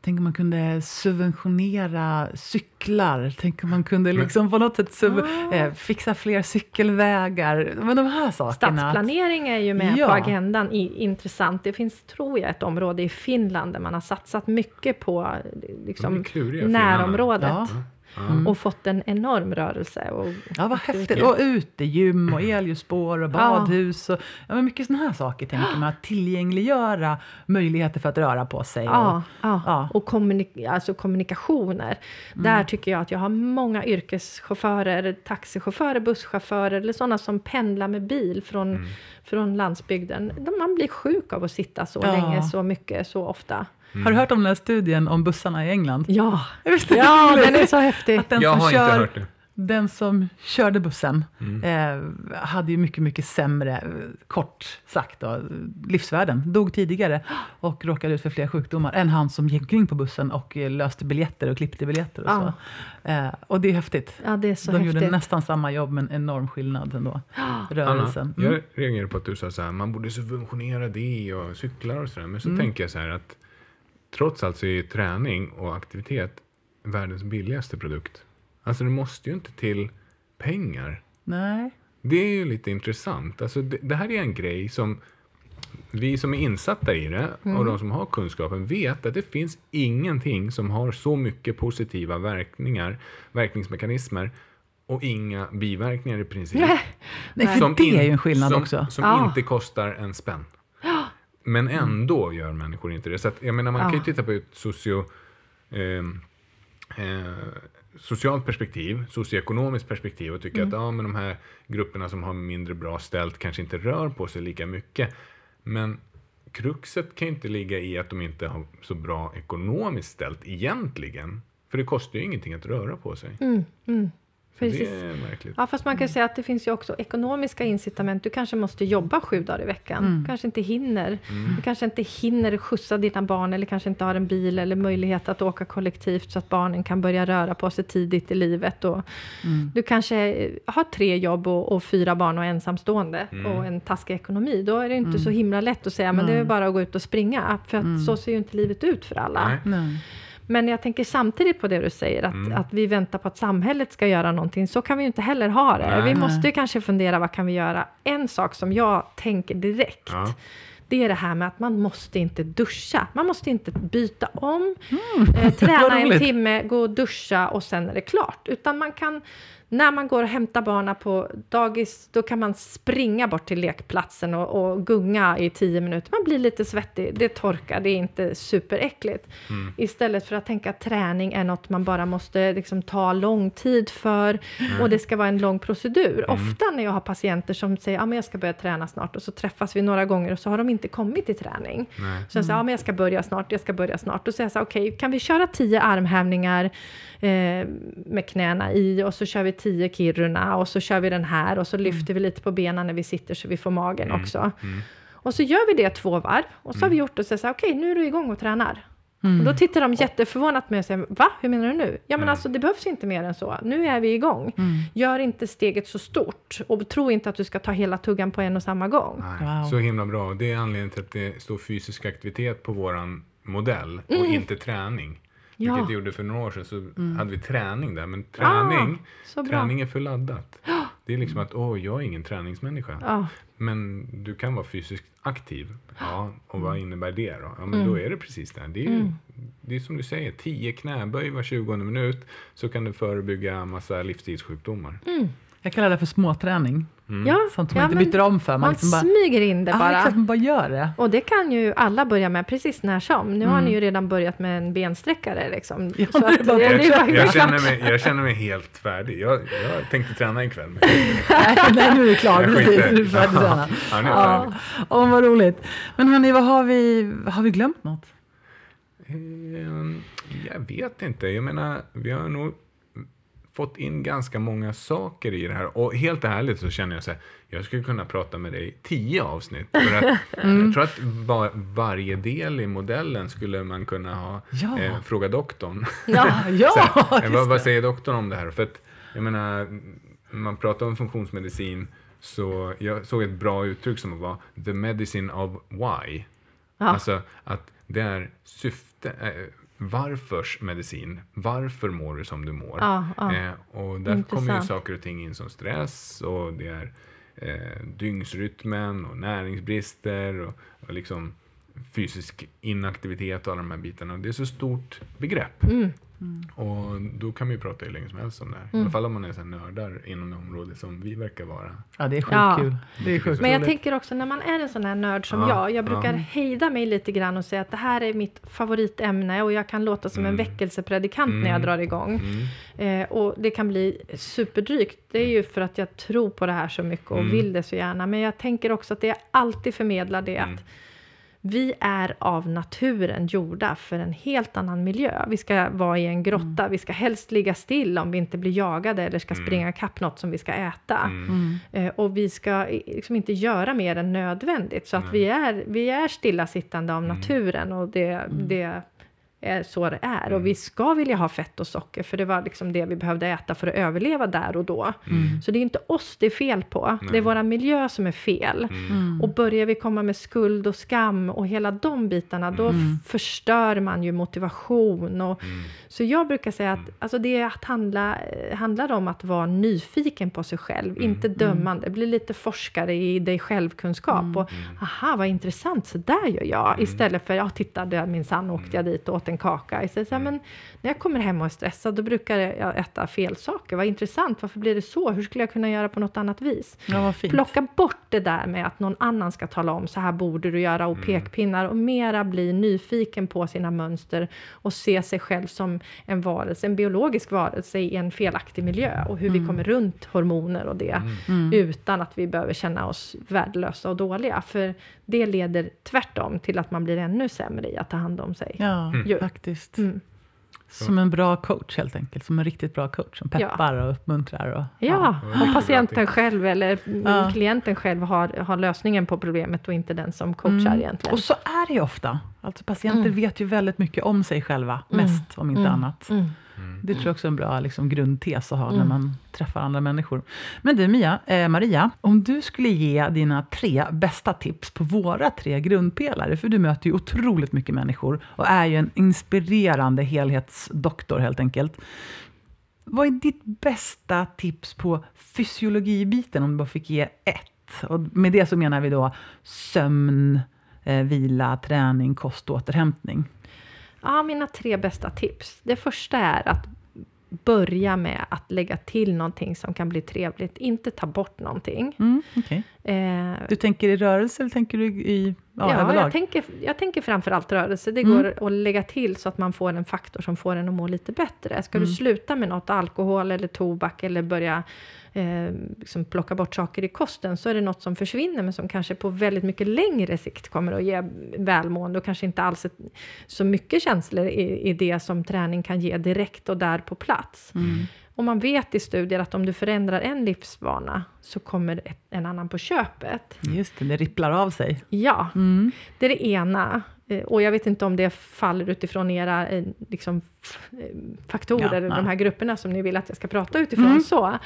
tänk om man kunde subventionera cyklar. Tänk om man kunde liksom på något sätt sub, Ah. eh, fixa fler cykelvägar. Men de här sakerna. Stadsplanering är ju med Ja. på agendan, i, intressant. Det finns, tror jag, ett område i Finland där man har satsat mycket på eh, liksom, närområdet. Ja. Ja. Och fått en enorm rörelse. Och, Ja, vad häftigt. Och utegym och elljusspår och badhus. Och, ja, men mycket sådana här saker tänker man. Att tillgängliggöra möjligheter för att röra på sig. Ja, Och, ja. ja. och kommunik- alltså kommunikationer. Där tycker jag att jag har många yrkeschaufförer, taxichaufförer, busschaufförer eller sådana som pendlar med bil från, från landsbygden. De- Man blir sjuk av att sitta så Ja. länge, så mycket, så ofta. Har du hört om den här studien om bussarna i England? Ja, ja den är så häftig. Att den Jag som har kör, inte hört det. Den som körde bussen Mm. eh, hade ju mycket, mycket sämre, eh, kort sagt, då, livsvärden. Dog tidigare och råkade ut för fler sjukdomar än han som gick omkring på bussen och eh, löste biljetter och klippte biljetter och så. Eh, och det är häftigt. Ja, det är så De häftigt. gjorde nästan samma jobb men enorm skillnad ändå. Anna, Rörelsen. Mm. jag reagerar på att du sa så här, man borde subventionera det och cyklar och sådär. Men så Mm. tänker jag så här att trots allt så är träning och aktivitet världens billigaste produkt. Alltså det måste ju inte till pengar. Nej. Det är ju lite intressant. Alltså det, det här är en grej som vi som är insatta i det och de som har kunskapen vet att det finns ingenting som har så mycket positiva verkningar, verkningsmekanismer och inga biverkningar i princip. Nej. Nej, för det in- är ju en skillnad som, också. Som Ja. inte kostar en spänn. Men ändå gör människor inte det. Så att, jag menar, man kan ju Ja. titta på ett socio, ehm, eh, socialt perspektiv, socioekonomiskt perspektiv och tycka att ja, men de här grupperna som har mindre bra ställt kanske inte rör på sig lika mycket. Men kruxet kan ju inte ligga i att de inte har så bra ekonomiskt ställt egentligen. För det kostar ju ingenting att röra på sig. Mm, mm. Precis. det är märkligt. Ja, fast man kan säga att det finns ju också ekonomiska incitament. Du kanske måste jobba sju dagar i veckan. Mm. Du kanske inte hinner. Mm. Du kanske inte hinner skjutsa dina barn eller kanske inte har en bil eller möjlighet att åka kollektivt så att barnen kan börja röra på sig tidigt i livet. Och Mm. Du kanske har tre jobb och, och fyra barn och ensamstående Mm. och en taskig ekonomi. Då är det inte så himla lätt att säga men det är bara att gå ut och springa. För att så ser ju inte livet ut för alla. Nej. Nej. Men jag tänker samtidigt på det du säger, att, Mm. att vi väntar på att samhället ska göra någonting. Så kan vi ju inte heller ha det. Nej. Vi Nej. måste ju kanske fundera, vad kan vi göra? En sak som jag tänker direkt, Ja. det är det här med att man måste inte duscha. Man måste inte byta om, eh, vad träna en timme, gå och duscha och sen är det klart. Utan man kan När man går och hämtar barnen på dagis, då kan man springa bort till lekplatsen och, och gunga i tio minuter. Man blir lite svettig, det torkar, det är inte superäckligt. Mm. Istället för att tänka att träning är något man bara måste liksom ta lång tid för och det ska vara en lång procedur. Mm. Ofta när jag har patienter som säger att ah, men jag ska börja träna snart och så träffas vi några gånger och så har de inte kommit till träning. Nej. Så jag säger, men jag ska börja snart, jag ska börja snart. Då säger jag okej, kan vi köra tio armhävningar eh, med knäna i och så kör vi tio Kiruna och så kör vi den här och så lyfter vi lite på benen när vi sitter så vi får magen också. Och så gör vi det två varv och så har vi gjort det och så säger okej, nu är du igång och tränar. Och då tittar de jätteförvånat med och säger, va? Hur menar du nu? Ja men alltså det behövs inte mer än så. Nu är vi igång. Gör inte steget så stort och tro inte att du ska ta hela tuggan på en och samma gång. Nej, Wow. Så himla bra. Det är anledningen till att det står fysisk aktivitet på våran modell och inte träning. Mm. Ja. Vilket det gjorde för några år sedan så hade vi träning där. Men träning, Ah, så bra. träning är för laddat. Det är liksom att, åh, jag är ingen träningsmänniska. Ja, Men du kan vara fysiskt aktiv. Ja, och vad innebär det då? Ja, Mm. men då är det precis det. Det är, ju, det är som du säger, 10 knäböj var 20 minut så kan du förebygga massa livsstilssjukdomar. Jag kallar det för småträning. Ja, Sånt som ja, man inte byter om för. Man, man liksom bara, smyger in det ja, bara. exakt, man bara gör det. Och det kan ju alla börja med precis när som. Nu har ni ju redan börjat med en bensträckare liksom. Mm. Ja, Så att, Jag, jag, känner mig, jag känner mig helt färdig. Jag, jag tänkte träna ikväll. Men Nej, nu är klart. Jag Precis, nu är du färdig träna. Ja, nu är jag Ja. Åh, vad roligt. Men hörni, vad har vi, har vi glömt något? Ehm, Jag vet inte. Jag menar, vi har nog fått in ganska många saker i det här. Och helt ärligt så känner jag så här, jag skulle kunna prata med dig tio avsnitt. För att Jag tror att var, varje del i modellen skulle man kunna ha Ja. eh, fråga doktorn. ja. Ja, här, vad, vad säger doktorn om det här? För att, jag menar, man pratar om funktionsmedicin så jag såg ett bra uttryck som var the medicine of why. Ja. Alltså att det är syfte, eh, varförs medicin. Varför mår du som du mår? Ja, ja. Eh, och där kommer ju Intressant. saker och ting in som stress och det är eh, dygnsrytmen och näringsbrister och, och liksom fysisk inaktivitet och alla de här bitarna. Det är så stort begrepp. Mm. Och då kan man ju prata hur länge som helst om det här. I alla fall om man är så här nördar inom det område som vi verkar vara. Ja, det är sjukt Ja. kul. Det är sjukt Men jag tänker också när man är en sån här nörd som Ja, jag, jag brukar ja. hejda mig lite grann och säga att det här är mitt favoritämne och jag kan låta som en Mm. väckelsepredikant när jag Mm. drar igång. Mm. Eh, och det kan bli superdrygt. Det är ju för att jag tror på det här så mycket och Mm. vill det så gärna. Men jag tänker också att det jag alltid förmedlar det Mm. att vi är av naturen gjorda för en helt annan miljö. Vi ska vara i en grotta, vi ska helst ligga still om vi inte blir jagade eller ska Mm. springa ikapp något som vi ska äta. Mm. Eh, och vi ska i- liksom inte göra mer än nödvändigt. Så att vi är, vi är stillasittande av Mm. naturen och det, det är så det är. Mm. Och vi ska vilja ha fett och socker för det var liksom det vi behövde äta för att överleva där och då. Mm. Så det är inte oss det är fel på. Det är Nej. vår miljö som är fel. Mm. Och börjar vi komma med skuld och skam och hela de bitarna, då Mm. förstör man ju motivation. Och, Mm. Så jag brukar säga att alltså det är att handla, eh, handlar om att vara nyfiken på sig själv, inte dömande. Bli lite forskare i dig självkunskap. Och, aha, vad intressant, så där gör jag. Istället för, ja titta, där minsann åkte jag dit och åt en kaka. Istället, så här, men när jag kommer hem och är stressad, då brukar jag äta fel saker. Vad intressant, varför blir det så? Hur skulle jag kunna göra på något annat vis? Ja, vad fint. Plocka bort det där med att någon annan ska tala om så här borde du göra och pekpinnar och mera bli nyfiken på sina mönster och se sig själv som en varelse, en biologisk varelse i en felaktig miljö och hur vi kommer runt hormoner och det Mm. utan att vi behöver känna oss värdelösa och dåliga. För det leder tvärtom till att man blir ännu sämre i att ta hand om sig. Ja, Ju. faktiskt. Mm. Som en bra coach helt enkelt. Som en riktigt bra coach som Ja. peppar och uppmuntrar. Och, Ja, Ja. och patienten själv eller Ja. klienten själv har, har lösningen på problemet och inte den som coachar Mm. egentligen. Och så är det ju ofta. Alltså patienter Mm. vet ju väldigt mycket om sig själva, mest om inte Mm. annat. Mm. Det tror jag också är en bra liksom, grundtes att ha när Mm. man träffar andra människor. Men du Mia, eh, Maria, om du skulle ge dina tre bästa tips på våra tre grundpelare, för du möter ju otroligt mycket människor och är ju en inspirerande helhetsdoktor helt enkelt. Vad är ditt bästa tips på fysiologibiten om du bara fick ge ett? Och med det så menar vi då sömn, eh, vila, träning, kost och återhämtning. Ja, mina tre bästa tips. Det första är att börja med att lägga till någonting som kan bli trevligt. Inte ta bort någonting. Mm, okay. Eh, Du tänker i rörelse eller tänker du i ja, Ja, överlag? jag tänker, jag tänker framförallt rörelse. Det Mm. går att lägga till så att man får en faktor som får en att må lite bättre. Ska Mm. du sluta med något, alkohol eller tobak eller börja eh, liksom plocka bort saker i kosten så är det något som försvinner men som kanske på väldigt mycket längre sikt kommer att ge välmående och kanske inte alls ett, så mycket känslor i, i det som träning kan ge direkt och där på plats. Mm. Och man vet i studier att om du förändrar en livsvana så kommer ett, en annan på köpet. Just det, det ripplar av sig. Ja, Mm. det är det ena. Eh, Och jag vet inte om det faller utifrån era eh, liksom, eh, faktorer, ja. de här grupperna som ni vill att jag ska prata utifrån. Mm. Så.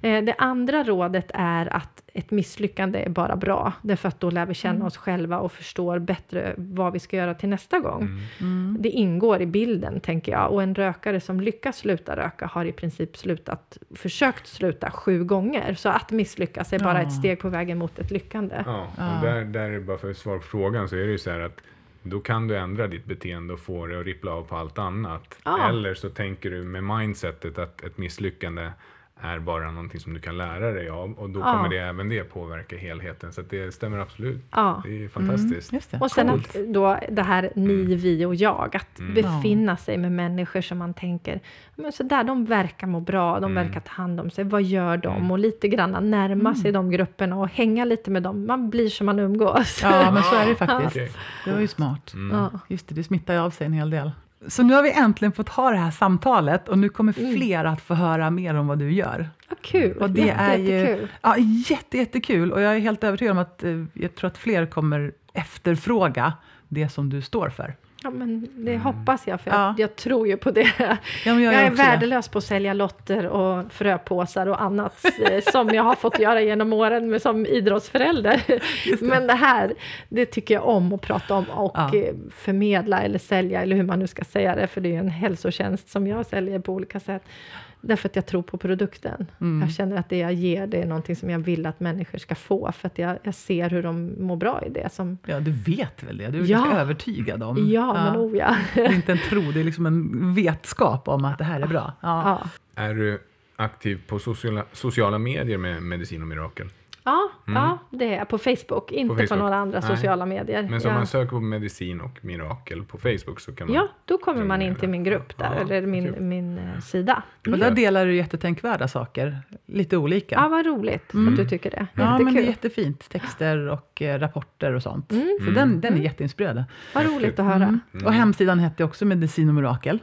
Eh, Det andra rådet är att ett misslyckande är bara bra. Därför att då lär vi känna Mm. oss själva och förstår bättre vad vi ska göra till nästa gång. Mm. Mm. Det ingår i bilden, tänker jag. Och en rökare som lyckas sluta röka har i princip slutat, försökt sluta sju gånger. Så att misslyckas är bara Ja. ett steg på vägen mot ett lyckande. Ja, Ja. och där, där är bara för att svara på frågan så är det ju så här att då kan du ändra ditt beteende och få det att rippla av på allt annat. Ja. Eller så tänker du med mindsetet att ett misslyckande är bara någonting som du kan lära dig av och då Ja. kommer det även det påverka helheten. Så att det stämmer absolut. Ja. Det är fantastiskt. Just det. Och sen Coolt. att då det här ni, vi och jag, att Mm. befinna sig med människor som man tänker, men så där, de verkar må bra, de Mm. verkar ta hand om sig, vad gör de? Mm. Och lite grann närma sig de grupperna och hänga lite med dem, man blir som man umgås. Ja, men så är det faktiskt. Okej. Det var ju smart. Mm. Ja. Just det, det smittar ju av sig en hel del. Så nu har vi äntligen fått ha det här samtalet och nu kommer Mm. fler att få höra mer om vad du gör. Vad kul, Och det Jätte, är ju jättekul. ja, jätte, jättekul och jag är helt övertygad om att eh, jag tror att fler kommer efterfråga det som du står för. Ja, men det hoppas jag, för Ja. jag, jag tror ju på det. Ja, Jag, gör är också det. värdelös på att sälja lotter och fröpåsar och annat eh, som jag har fått göra genom åren med, som idrottsförälder. Men det här, det tycker jag om att prata om och Ja. eh, förmedla eller sälja, eller hur man nu ska säga det, för det är ju en hälsotjänst som jag säljer på olika sätt. Därför att jag tror på produkten. Mm. Jag känner att det jag ger, det är någonting som jag vill att människor ska få, för att jag, jag ser hur de mår bra i det. Som, Ja, du vet väl det? Du är Ja. ganska övertygad om. ja, men oh ja. Det är inte en tro, det är liksom en vetskap om att det här är bra. Ja. ja. Är du aktiv på sociala, sociala medier med Medicin och Mirakel? Ja, ja, det är jag. På Facebook, inte på, Facebook. några andra Nej. sociala medier. Men som ja. man söker på Medicin och Mirakel på Facebook så kan man... ja, då kommer man in till min grupp där, Ja, eller min, min eh, sida. Och där delar du jättetänkvärda saker, lite olika. Ja, vad roligt att du tycker det. Ja, men det är Jättekul. jättefint. Texter och eh, rapporter och sånt. Mm. Så den, den är jätteinspirerande. Vad roligt att höra. Mm. Och hemsidan hette också Medicin och Mirakel.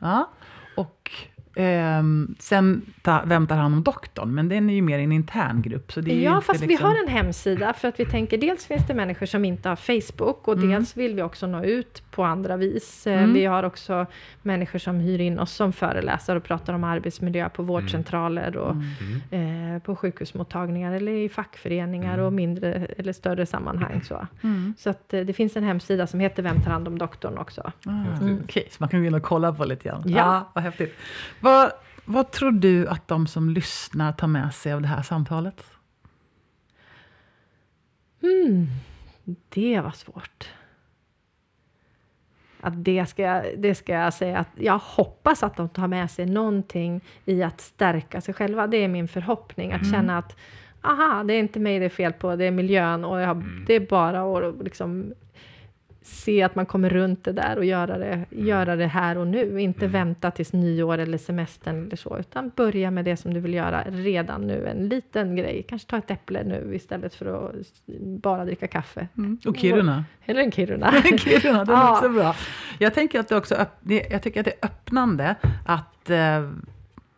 Ja. Och ehm, sen ta, Vem tar hand om doktorn? Men den är ju mer en intern grupp. Så det är Ja, fast vi liksom- har en hemsida för att vi tänker dels finns det människor som inte har Facebook och dels vill vi också nå ut på andra vis. Eh, Mm. Vi har också människor som hyr in oss som föreläsare och pratar om arbetsmiljö på vårdcentraler och Mm. eh, på sjukhusmottagningar eller i fackföreningar och mindre eller större sammanhang. Så, Mm. så att, eh, det finns en hemsida som heter Vem tar hand om doktorn också. Ah. Okej, så man kan gå in och kolla på lite grann. Ja. vad häftigt. Vad, vad tror du att de som lyssnar tar med sig av det här samtalet? Mm, det var svårt. Att det, ska, det ska jag säga att jag hoppas att de tar med sig någonting i att stärka sig själva. Det är min förhoppning. Att känna att aha, det är inte mig det är fel på, det är miljön och jag, det är bara att liksom se att man kommer runt det där och göra det, göra det här och nu. Inte vänta tills nyår eller semestern eller så, utan börja med det som du vill göra redan nu. En liten grej, kanske ta ett äpple nu istället för att bara dricka kaffe. Och Kiruna? Eller en Kiruna. Kiruna, den är Ja. också bra. Jag tänker att det också jag tycker att det är öppnande att eh,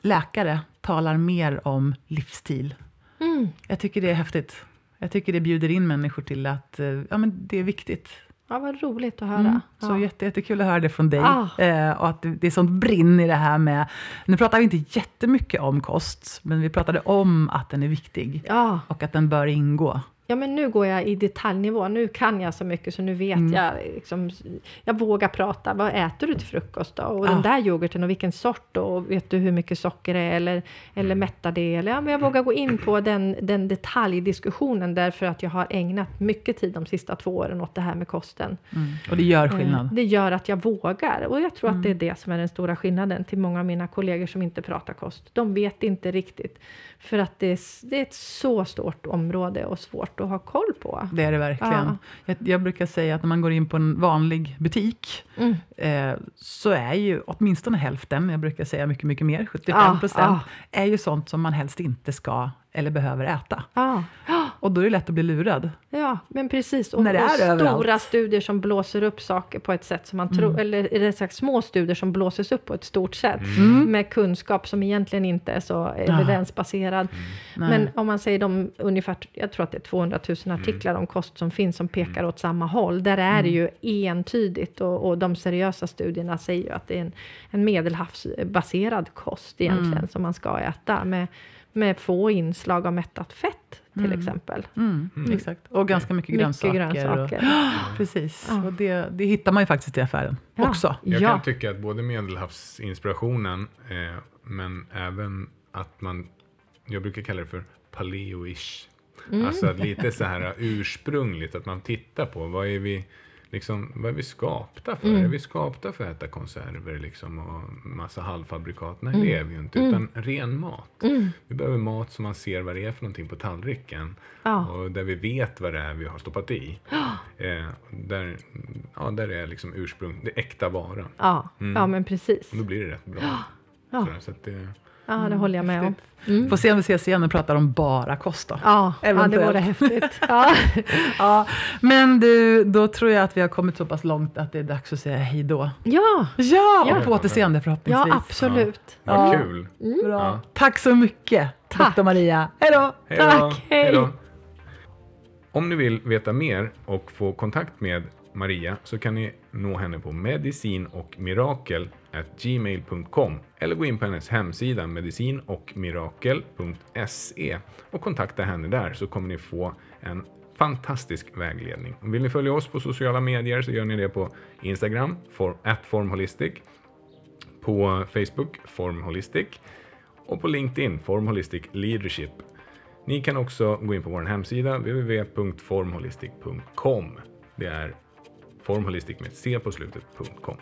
läkare talar mer om livsstil. Mm. Jag tycker det är häftigt. Jag tycker det bjuder in människor till att eh, ja, men det är viktigt. Ja, vad roligt att höra. Mm. Så ja. jätte, jättekul att höra det från dig. Ah. Eh, och att det, är sånt brinn i det här med... Nu pratar vi inte jättemycket om kost, men vi pratade om att den är viktig. ja, Och att den bör ingå. Ja men nu går jag i detaljnivå, nu kan jag så mycket så nu vet Mm. jag, liksom, jag vågar prata, vad äter du till frukost då? Och Ja. den där yoghurten och vilken sort och vet du hur mycket socker det är eller, eller Mm. mättar det? Eller, ja, men jag vågar gå in på den, den detaljdiskussionen därför att jag har ägnat mycket tid de sista två åren åt det här med kosten. Mm. Och det gör skillnad. Det gör att jag vågar och jag tror att det är Mm. det som är den stora skillnaden till många av mina kollegor som inte pratar kost. De vet inte riktigt för att det är, det är ett så stort område och svårt att ha koll på. Det är det verkligen. Ja. Jag, jag brukar säga att när man går in på en vanlig butik Mm. eh, så är ju åtminstone hälften, jag brukar säga mycket, mycket mer, 75 procent, är ju sånt som man helst inte ska eller behöver äta. Och då är det lätt att bli lurad. ja, men precis. Och, När det och är stora överallt. studier som blåser upp saker på ett sätt som man tror, Mm. eller rättare sagt små studier som blåses upp på ett stort sätt Mm. med kunskap som egentligen inte är så evidensbaserad. Nej. Men om man säger de ungefär, jag tror att det är 200 000 artiklar om kost som finns som pekar åt samma håll. Där är det ju entydigt och, och de seriösa studierna säger ju att det är en, en medelhavsbaserad kost egentligen som man ska äta med, med få inslag av mättat fett till exempel. Mm, Exakt. Och ganska mycket, Mycket grönsaker. grönsaker. Och, precis. Och det, det hittar man ju faktiskt i affären Ja. också. Jag Ja. kan tycka att både medelhavsinspirationen, eh, men även att man, jag brukar kalla det för paleo-ish. Mm. Alltså att lite så här ursprungligt, att man tittar på vad är vi, liksom, vad är vi skapta för? Mm. Är vi skapta för att äta konserver liksom, och massa halvfabrikat? Nej, Mm. det är vi ju inte, utan ren mat. Vi behöver mat som man ser vad det är för någonting på tallriken. Ja. Och där vi vet vad det är vi har stoppat i. Eh, där, ja, där är liksom ursprung, det är äkta vara. Ja, ja men precis. Och då blir det rätt bra. Sådär, så att det, Ja, det håller jag med om. Får se om vi ses igen och pratar om bara kost då. Ja, ja det Eventuellt. vore häftigt. Ja. Ja, men du, då tror jag att vi har kommit så pass långt att det är dags att säga hej då. ja, Ja, Ja. och på återseende förhoppningsvis. ja absolut. vad Ja. kul. Bra. Ja. Tack så mycket, Tack. doktor Maria. Hej då! Tack, hej. Om ni vill veta mer och få kontakt med Maria så kan ni nå henne på medicinochmirakel@gmail.com eller gå in på hennes hemsida medicinochmirakel.se och kontakta henne där så kommer ni få en fantastisk vägledning. Vill ni följa oss på sociala medier så gör ni det på Instagram, for, formholistic, på Facebook, formholistic och på LinkedIn, formholistic leadership. Ni kan också gå in på vår hemsida www.formholistic.com. Det är formholistic med ett c på slutet.com.